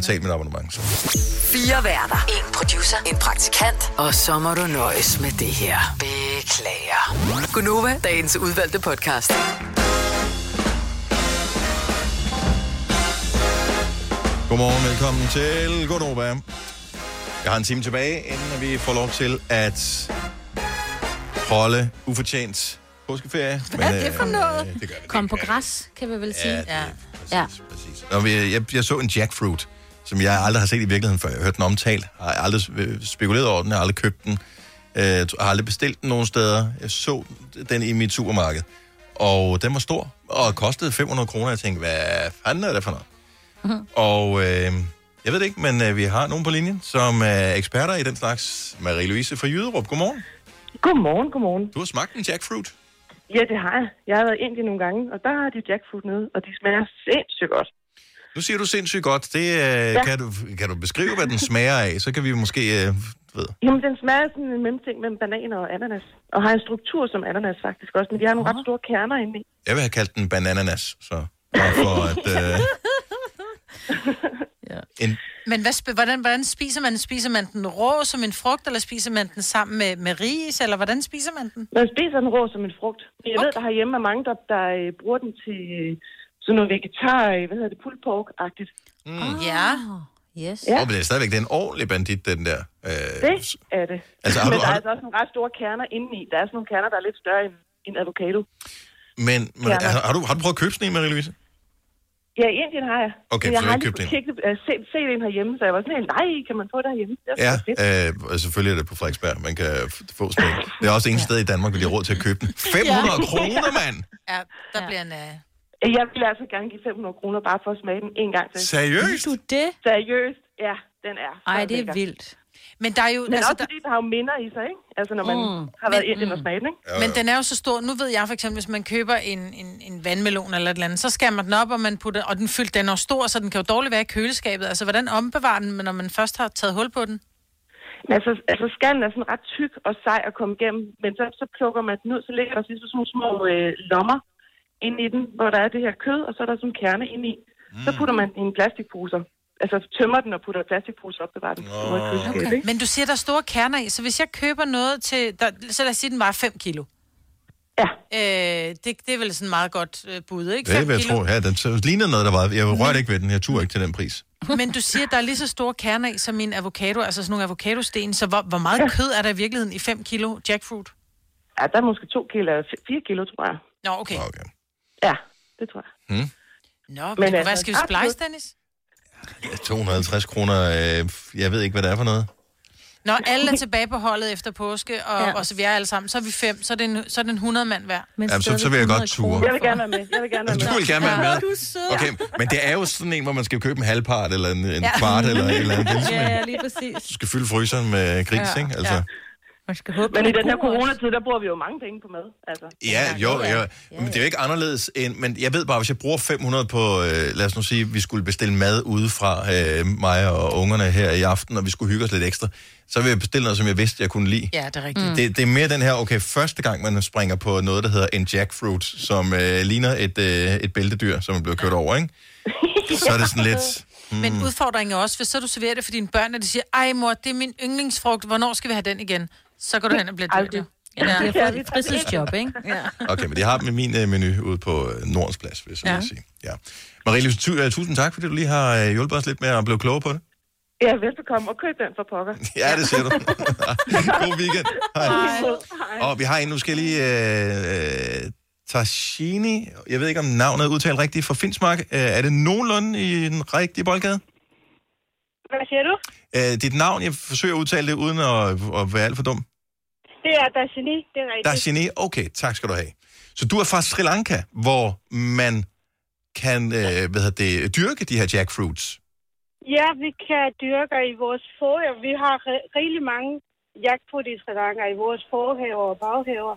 Betalt mit abonnement. Så.
Fire værter. En producer. En praktikant. Og så må du nøjes med det her. Beklager. Gunova, dagens udvalgte podcast.
Godmorgen, velkommen til Godnova. Jeg har en time tilbage, inden vi får lov til at holde ufortjent påskeferie.
Hvad er det for
øh,
noget?
Det gør vi.
Kom på græs, kan vi vel sige.
det er
ja.
Nå, men jeg, jeg, jeg så en jackfruit, som jeg aldrig har set i virkeligheden før. Jeg har hørt den omtalt, har aldrig øh, spekuleret over den, jeg har aldrig købt den, øh, har aldrig bestilt den nogen steder. Jeg så den i mit supermarked, og den var stor, og kostede 500 kroner. Jeg tænkte, hvad fanden er det for noget?
Mhm.
Og øh, jeg ved det ikke, men øh, vi har nogen på linjen, som er eksperter i den slags. Marie-Louise fra Jyderup, godmorgen.
Godmorgen, godmorgen.
Du har smagt en jackfruit.
Ja, det har jeg. Jeg har været i Indien nogle gange, og der har de jackfruit nede, og de smager sindssygt godt.
Nu siger du sindssygt godt. Det, øh, ja. kan, du, kan du beskrive, hvad den smager af? Så kan vi måske... Øh, ved.
Jamen, den smager sådan en mellemting mellem banan og ananas, og har en struktur som ananas faktisk også, men de har nogle ret store kerner inde i.
Jeg vil have kaldt den banananas, så bare for at... Øh, <laughs> en,
Men hvad, hvordan, hvordan spiser man den? Spiser man den rå som en frugt, eller spiser man den sammen med, med ris, eller hvordan spiser man den?
Man spiser den rå som en frugt. Jeg okay. ved, der herhjemme er mange, der, der øh, bruger den til øh, sådan noget vegetar, øh, hvad hedder det, pulled pork-agtigt.
mm.
Ja.
Yes.
Ja. Oh, men det er stadigvæk det er en ordentlig bandit, den der. Øh,
Det er det.
Altså, har
men
du-
der
har
er
du-
altså også nogle ret store kerner indeni. Der er sådan nogle kerner, der er lidt større end en avocado.
men men
Ja.
har, har, du, har du prøvet at købe sådan en, Marie-Louise?
Ja, i Indien har jeg.
Okay,
Men jeg har aldrig kigget, uh, set, set en herhjemme, så jeg var sådan helt, nej, kan man få det herhjemme? Det er
Ja,
ja. fedt.
øh, og selvfølgelig er det på Frederiksberg, man kan få sådan. Det er også det eneste sted i Danmark, hvor de har råd til at købe den. <laughs> 500 kroner, mand!
Ja, der bliver en... Uh...
Jeg vil altså gerne give 500 kroner bare for at smage den en gang til.
Seriøst?
Du det?
Seriøst, ja, den er.
Ej, det er
lækker.
vildt.
Men der er jo...
Men
altså,
også fordi, der har jo minder i sig, ikke? Altså, når man
Mm.
har været
Men-
i Indien og smagt den, ikke?
Men den er jo så stor. Nu ved jeg for eksempel, hvis man køber en, en, en vandmelon eller et eller andet, så skærer man den op, og man putter, og den fyldt, den er stor, så den kan jo dårligt være i køleskabet. Altså, hvordan ombevarer den, når man først har taget hul på den?
Men altså, altså skallen er sådan ret tyk og sej at komme igennem, men så, så plukker man den ud, så ligger der sådan nogle små øh, lommer inde i den, hvor der er det her kød, og så er der sådan en kerne inde i. Mm. Så putter man den i en plastikposer. Altså tømmer den og putter plastikposer op, bevarer den. Oh, okay.
Men du siger, der er store kerner i, så hvis jeg køber noget til, der, så lad os sige, den var 5 kilo.
Ja.
Øh, det, det er vel sådan meget godt øh, bud, ikke?
Det
5
vil jeg
kilo.
tro. Ja, den så lignede noget, der var. Jeg rørte ikke ved den. Jeg turde ikke til den pris.
Men du siger, der er lige så store kerner i som en avocado, altså sådan nogle avocadosten. Så hvor, hvor meget kød er der i virkeligheden i 5 kilo jackfruit?
Ja, der er måske to kilo, fire kilo, tror jeg.
Nå, okay.
okay.
Ja, det tror jeg.
Hmm?
Nå, men,
Men altså,
hvad skal vi splice, Dennis?
Ja, 250 kroner. Øh, jeg ved ikke, hvad det er for noget.
Når alle er tilbage på holdet efter påske, og,
Ja.
og så vi er alle sammen, så er vi fem, så er det en, så er det en 100 mand hver.
Men
Jamen, så- så vil jeg godt
100
ture.
Jeg vil gerne være med. Jeg vil gerne være med.
Du vil gerne være med.
Ja.
Okay, men det er jo sådan en, hvor man skal købe en halvpart, eller en, en
Ja.
kvart, eller et eller andet. Det
Ja, ja, lige præcis.
du skal fylde fryseren med gris,
Ja,
ikke? Altså,
Ja. Man skal håbe,
Men i den her coronatid, der bruger vi jo mange penge på mad. Altså.
Ja, jo, jo. Men det er jo ikke anderledes end... Men jeg ved bare, hvis jeg bruger 500 på... Øh, lad os nu sige, vi skulle bestille mad udefra, øh, mig og ungerne her i aften, og vi skulle hygge os lidt ekstra, så vil jeg bestille noget, som jeg vidste, jeg kunne lide.
Ja, det er rigtigt.
Mm. Det, det er mere den her, okay, første gang, man springer på noget, der hedder en jackfruit, som øh, ligner et, øh, et bæltedyr, som er blevet kørt over, ikke? <laughs> Så er det sådan lidt...
Mm. Men udfordringen er også, hvis så du serverer det for dine børn, og de siger, ej mor, det er min yndlingsfrugt, hvornår skal vi have den igen? Så går du hen og bliver dyrt.
Ja, de har fået et fritidsjob, ikke? Ja.
Okay, men de har med min øh, menu ude på øh, Nordens Plads, hvis jeg
Ja.
ja. sige. Ja. Marie, tu, øh, tusind tak, fordi du lige har øh, hjulpet os lidt med at blive klogere på det.
Ja, velbekomme, og køb den for pokker. <laughs>
Ja, det ser du. <laughs> God weekend. Hej.
Hej.
Og vi har en, nu skal jeg lige... Øh, øh, Tashini, jeg ved ikke, om navnet er udtalt rigtigt fra Finsmark. Øh, er det nogenlunde i den rigtige boldgade?
Hvad siger du?
Øh, dit navn, jeg forsøger at udtale det uden at, at være alt for dum.
Det er Dashini, det er rigtigt.
Dashini, okay, tak skal du have. Så du er fra Sri Lanka, hvor man kan øh, hvad hedder det, dyrke de her jackfruits.
Ja, vi kan dyrke i vores forhaver. Vi har ri- rigtig mange jackfruit i Sri Lanka i vores forhaver og baghaver.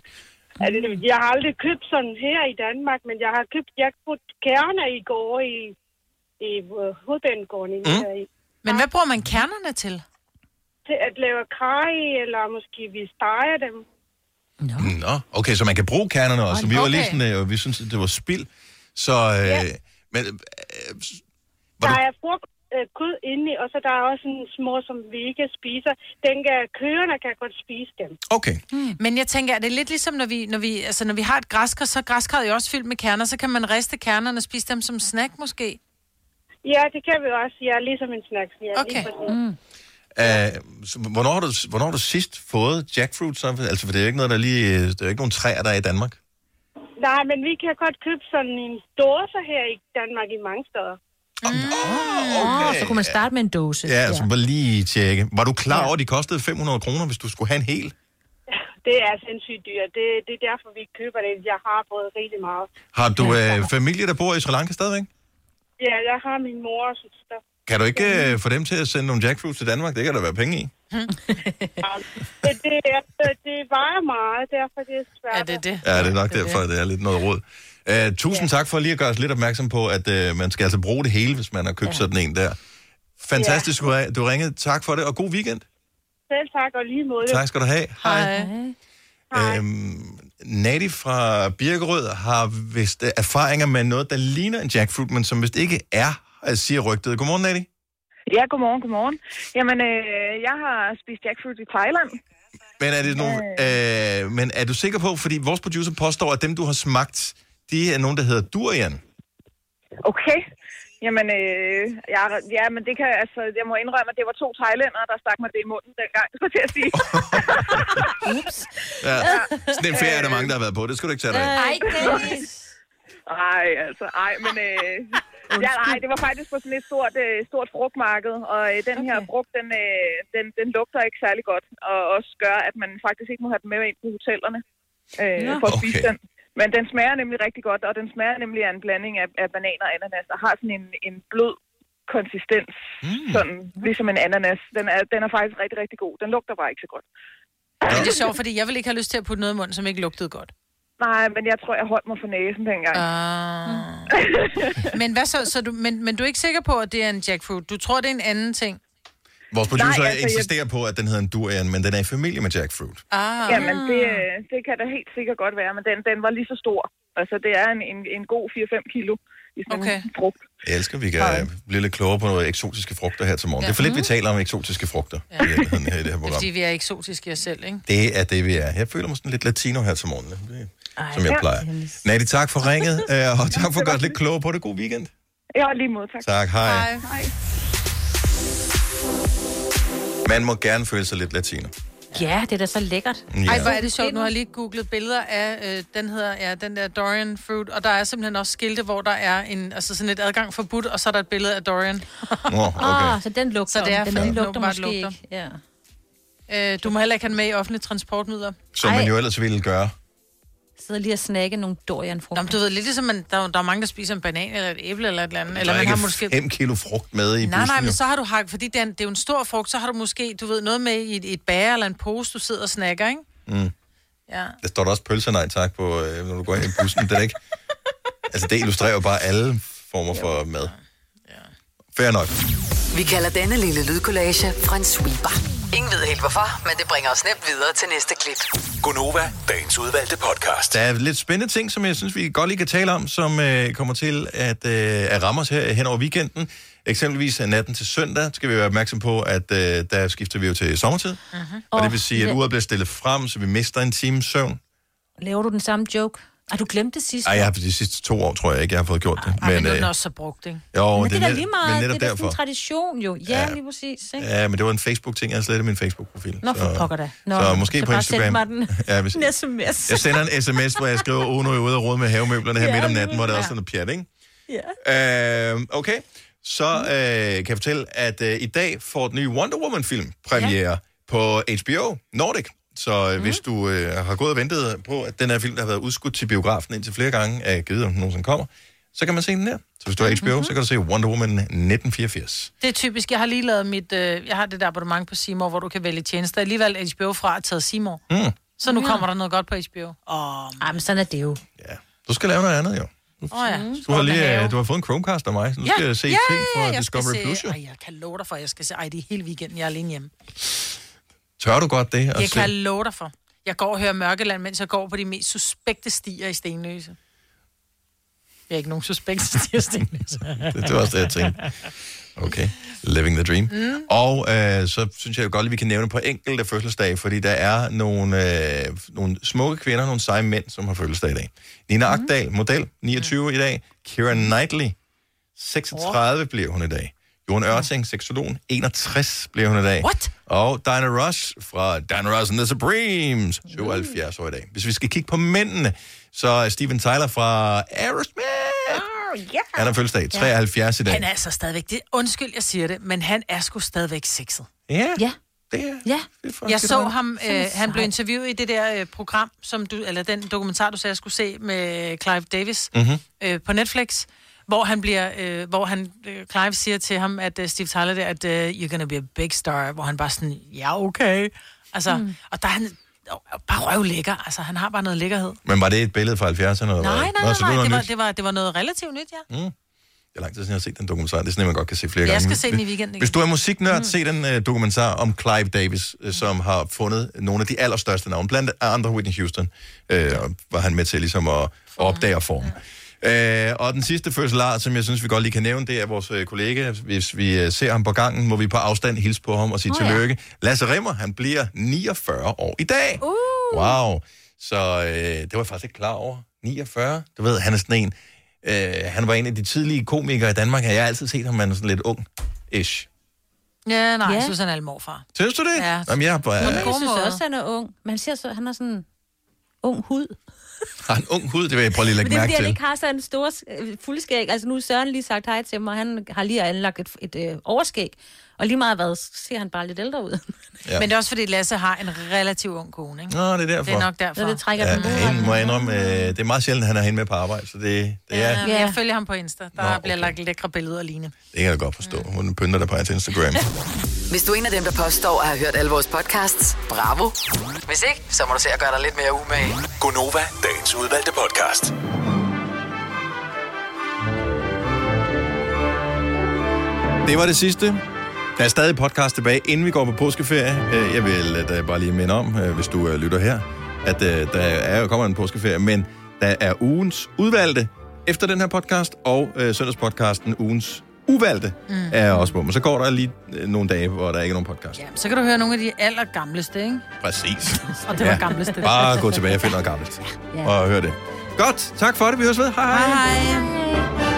Altså, jeg har aldrig købt sådan her i Danmark, men jeg har købt jackfruit-kerner i går i, i uh, hovedbanegården. Mm.
Men hvad bruger man kernerne til?
Til at lave kaj, eller måske vi steger dem.
Nå, okay, så man kan bruge kernerne også. Vi var lige
Okay.
sådan, øh, vi synes, det var spild. Så, øh,
Ja.
men,
Der er frugt øh, kød inde i, og så der er også en små, som vi ikke spiser. Den kan, køerne kan godt spise dem.
Okay.
Hmm. Men jeg tænker, er det lidt ligesom, når vi, når vi, altså, når vi har et græskar, så er græskarret jo også fyldt med kerner, så kan man riste kernerne og spise dem som snack måske?
Ja, det kan vi også. Ja, ligesom en snacks. Ja,
Okay.
Mm.
øh, så, hvornår, har du, hvornår har du sidst fået jackfruit? Så? Altså, for det er jo ikke noget, der lige... Det er jo ikke nogen træer, der er i Danmark.
Nej, men vi kan godt købe sådan en dåse her i Danmark i mange steder.
Okay. Oh, så kunne man starte med en dåse.
Ja, altså, bare lige tjekke. Var du klar over, at de kostede 500 kroner, hvis du skulle have en hel? <laughs>
Det er sindssygt dyrt. Det, det er derfor, vi køber det. Jeg har fået rigtig meget.
Har du øh, familie, der bor i Sri Lanka stadigvæk?
Ja, jeg har min mor og søster.
Kan du ikke øh, få dem til at sende nogle jackfruits til Danmark? Det kan der være penge i.
Det, det, er, det vejer meget, derfor det er svært.
Er det det?
Ja, det er nok derfor, det er lidt noget råd. Uh, tusind tak for lige at gøre os lidt opmærksom på, at uh, man skal altså bruge det hele, hvis man har købt ja. sådan en der. Fantastisk, ja. du ringede. Tak for det, og god weekend.
Selv tak, og lige måde.
Tak skal du have.
Hej.
Øhm, Nadi fra Birkerød har vist uh, erfaringer med noget, der ligner en jackfruit, men som vist ikke er, uh, siger rygtet. Godmorgen, Nadi.
Ja, godmorgen, godmorgen. Jamen, øh, jeg har spist jackfruit i Thailand.
Men er det nogle, øh, men er du sikker på, fordi vores producer påstår, at dem, du har smagt, de er nogen, der hedder durian.
Okay. Jamen, øh, ja, ja, men det kan, altså, jeg må indrømme, at det var to thailændere, der stak mig det i munden dengang, skulle jeg til at sige. <laughs>
Ups.
Ja. Sådan en ferie er der mange, der har været på. Det skal du ikke tage dig af.
Ej, Dennis. <laughs>
Ej, altså, ej, men... Øh, ja, nej, det var faktisk på sådan et stort, øh, stort frugtmarked, og øh, den okay. her frugt, den, øh, den, den lugter ikke særlig godt, og også gør, at man faktisk ikke må have den med ind på hotellerne øh,
Nå.
for at spise
Okay.
den. Men den smager nemlig rigtig godt, og den smager nemlig af en blanding af, af bananer og ananas, og har sådan en, en blød konsistens, mm. sådan ligesom en ananas. Den er, den er faktisk rigtig, rigtig god. Den lugter bare ikke så godt.
Men det er sjovt, fordi jeg vil ikke have lyst til at putte noget i munden, som ikke lugtede godt.
Nej, men jeg tror, jeg holdt mig for næsen dengang.
Ah. <laughs> men hvad så? så du, men, men du er ikke sikker på, at det er en jackfruit? Du tror, det er en anden ting?
Vores producer
Nej, altså,
insisterer på, at den hedder en durian, men den er i familie med jackfruit.
Ah.
Jamen, det, det kan da helt sikkert godt være, men den, den var lige så stor. Altså, det er en, en, en god 4-5 kilo i sådan okay. en frugt.
Jeg elsker, at vi kan blive lidt klogere på nogle eksotiske frugter her til morgen.
Ja.
Det er for lidt, vi taler om eksotiske frugter ja. i her i det her
Det er
program.
fordi, vi er eksotiske os selv, ikke?
Det er det, vi er. Jeg føler mig sådan lidt latino her til morgen, det,
Ej,
som jeg
ja.
plejer. Nadi, tak for ringet, øh, og tak for at gøre lidt klogere på det. God weekend.
Ja, lige mod, tak.
Tak, hej.
Hej.
Man må gerne føle sig lidt latino.
Ja, det er da så lækkert.
Ja.
Ej, hvor er det sjovt. Nu har jeg lige googlet billeder af, øh, den hedder, ja, den der Dorian Fruit, og der er simpelthen også skilte, hvor der er en, altså sådan et adgang forbudt, og så er der et billede af Dorian.
Nå, okay.
Ah, så den lugter.
Så det er
den anden lugter måske
lugter.
ikke. Ja.
Øh, du må heller ikke have den med i offentlige transportmidler.
Som man jo ellers ville gøre.
Sidder lige og snakke nogle dorianfrugter.
Nå, men du ved, lidt ligesom, man, der, der er mange, der spiser en banan eller et æble eller et eller andet.
Der
Eller
er
man har
ikke
måske...
5 kilo frugt med i
Nej,
bussen.
nej, men
jo.
så har du hakket, fordi det er, en, det er jo en stor frugt, så har du måske, du ved, noget med i et, et bager eller en pose, du sidder og snakker, ikke?
Mm.
Ja.
Der står der også pølser nej tak på, øh, når du går ind i bussen. Det er ikke... Altså, det illustrerer jo bare alle former for mad. Fair nok.
Vi kalder denne lille lydkollage en sweeper. Ingen ved helt hvorfor, men det bringer os nemt videre til næste klip.
Gunova, dagens udvalgte podcast.
Der er lidt spændende ting, som jeg synes, vi godt lige kan tale om, som øh, kommer til at, øh, at ramme os her hen over weekenden. Eksempelvis af natten til søndag skal vi være opmærksom på, at øh, der skifter vi jo til sommertid.
Uh-huh.
Og det vil sige, at uret bliver stillet frem, så vi mister en times søvn.
Laver du den samme joke? Har du glemt det sidste?
Ej, jeg har de sidste to år, tror jeg ikke, jeg har fået gjort det.
Ej, men, men er
øh,
den også så brugt, ikke?
jo,
men det er da lige meget.
men
Det
netop
er da sådan
derfor.
en tradition jo. Ja,
Ja.
ja. lige præcis. Ikke?
Ja, men det var en Facebook-ting, jeg har slettet min Facebook-profil.
Nå, for pokker da. Nå,
så måske
så
på
bare
Instagram.
mig den. <laughs>
Ja, hvis,
En sms.
jeg sender en sms, hvor jeg skriver, oh, nu er jeg ude og rode med havemøblerne her
Ja,
midt om natten, hvor der
præcis.
også er noget pjat, ikke?
Ja.
Øh, okay, så øh, kan jeg fortælle, at øh, i dag får den nye Wonder Woman-film premiere ja. på HBO Nordic. Så øh, mm. hvis du øh, har gået og ventet på, at den her film der har været udskudt til biografen indtil flere gange, er givet om den nogensinde kommer, så kan man se den der. Så hvis du har HBO, mm-hmm. så kan du se Wonder Woman 1984.
Det er typisk. Jeg har lige lavet mit... Øh, jeg har det der abonnement på Seymour, hvor du kan vælge tjenester. Jeg har lige valgt HBO fra at taget Seymour.
Mm.
Så nu
Ja.
kommer der noget godt på HBO. Åh,
Ej, men sådan er det jo.
Du skal lave noget andet, jo.
oh, ja.
Du har, lige, øh, du har fået en Chromecast af mig, så du
ja,
skal se
ja,
ting fra
jeg
Discovery Plus, jo.
Ej, jeg kan love dig for, at jeg skal se... Ej, det er hele weekenden, jeg er alene hjemme.
Tør du godt det?
Jeg kan love dig for. Jeg går og hører Mørkeland, mens jeg går på de mest suspekte stier i Stenløse. Jeg er ikke nogen suspekte <laughs> stier i Stenløse.
det, det var også det, jeg tænkte. Okay, living the dream. Mm. Og øh, så synes jeg jo godt, at vi kan nævne på enkelte fødselsdage, fordi der er nogle, øh, nogle smukke kvinder, nogle seje mænd, som har fødselsdag i dag. Nina mm. Agdal, model, 29 mm. i dag. Kira Knightley, 36 oh. bliver hun i dag. Jon Ørting, seksologen, 61 bliver hun i dag.
What?
Og Diana Ross fra Diana Ross and the Supremes, 77 år i dag. Hvis vi skal kigge på mændene, så er Steven Tyler fra Aerosmith.
Oh, yeah.
Han har fødselsdag, 73 i dag.
Han er altså stadigvæk... Det, undskyld, jeg siger det, men han er sgu stadigvæk sexet.
Ja.
Ja.
Det er,
ja.
det er
Jeg så ham, øh, han blev interviewet i det der øh, program, som du, eller den dokumentar, du sagde, jeg skulle se med Clive Davis
Mhm.
øh, på Netflix, hvor han bliver, øh, hvor han, øh, Clive siger til ham, at øh, Steve Tyler der, at øh, you're gonna be a big star, hvor han bare sådan, ja, okay. Altså, mm. og der er han øh, bare røvlækker, altså han har bare noget lækkerhed.
Men var det et billede fra 70'erne? Eller
Nej,
hvad?
nej,
Nå,
nej, nej, det var,
nyt.
det, var, det var noget relativt nyt, ja.
Mm. Det er lang tid siden, jeg har set den dokumentar. Det er sådan, man godt kan se flere
Jeg
gange.
skal se den i weekenden
Hvis du er musiknørd, mm. se den uh, dokumentar om Clive Davis, uh, som har fundet nogle af de allerstørste navne. Blandt andre Whitney Houston uh, var han med til ligesom at, at opdage og forme. Uh, og den sidste fødselar, som jeg synes, vi godt lige kan nævne, det er vores uh, kollega. Hvis vi uh, ser ham på gangen, må vi på afstand hilse på ham og sige oh,
ja.
tillykke. Lasse Rimmer, han bliver 49 år i dag.
Uh.
Wow. Så øh, det var jeg faktisk ikke klar over. 49. Du ved, han er sådan en... Øh, han var en af de tidlige komikere i Danmark. Jeg har altid set ham, han er sådan lidt ung-ish.
Ja, nej,
Ja.
jeg synes, han er alt morfar.
Synes du det?
Ja.
Jamen, jeg er bare,
Men
øh,
jeg synes også, han er ung. Man ser så, han har sådan en ung hud.
Har en ung hud, det vil jeg prøve lige at
Men
lægge
det er
mærke
fordi, han
til.
ikke har sådan en stor øh, fuldskæg. Altså nu har Søren lige sagt hej til mig, og han har lige anlagt et, et øh, overskæg. Og lige meget hvad, så ser han bare lidt ældre ud.
Ja.
Men det er også fordi, Lasse har en relativt ung kone, ikke?
Nå, det er derfor.
Det er nok derfor.
Så det trækker
Ja,
den
hende må jeg indrømme, øh, det er meget sjældent, at han er henne med på arbejde, så det, det, er,
Ja,
det
men jeg følger ham på Insta. Der
Nå, okay.
bliver lagt lækre billeder af Line.
kan jeg godt forstå. Hun pynter der på hans Instagram.
Hvis du er en af dem, der påstår at have hørt alle vores podcasts, bravo. Hvis ikke, så må du se at gøre dig lidt mere umage.
Gonova, dagens udvalgte podcast.
Det var det sidste. Der er stadig podcast tilbage, inden vi går på påskeferie. Øh, Jeg vil øh, da bare lige minde om, øh, hvis du lytter her, at der er jo kommer en påskeferie, men der er ugens udvalgte efter den her podcast, og øh, søndagspodcasten ugens uvalgte mm. er også på. Men så går der lige øh, nogle dage, hvor der ikke er nogen podcast.
Ja, så kan du høre nogle af de allergamleste, ikke?
Præcis. <laughs>
Og det var gamleste.
Bare gå tilbage og finde noget gammelt.
Ja.
Og hør det. Godt, tak for det. Vi høres ved. Hej hej.
Hej.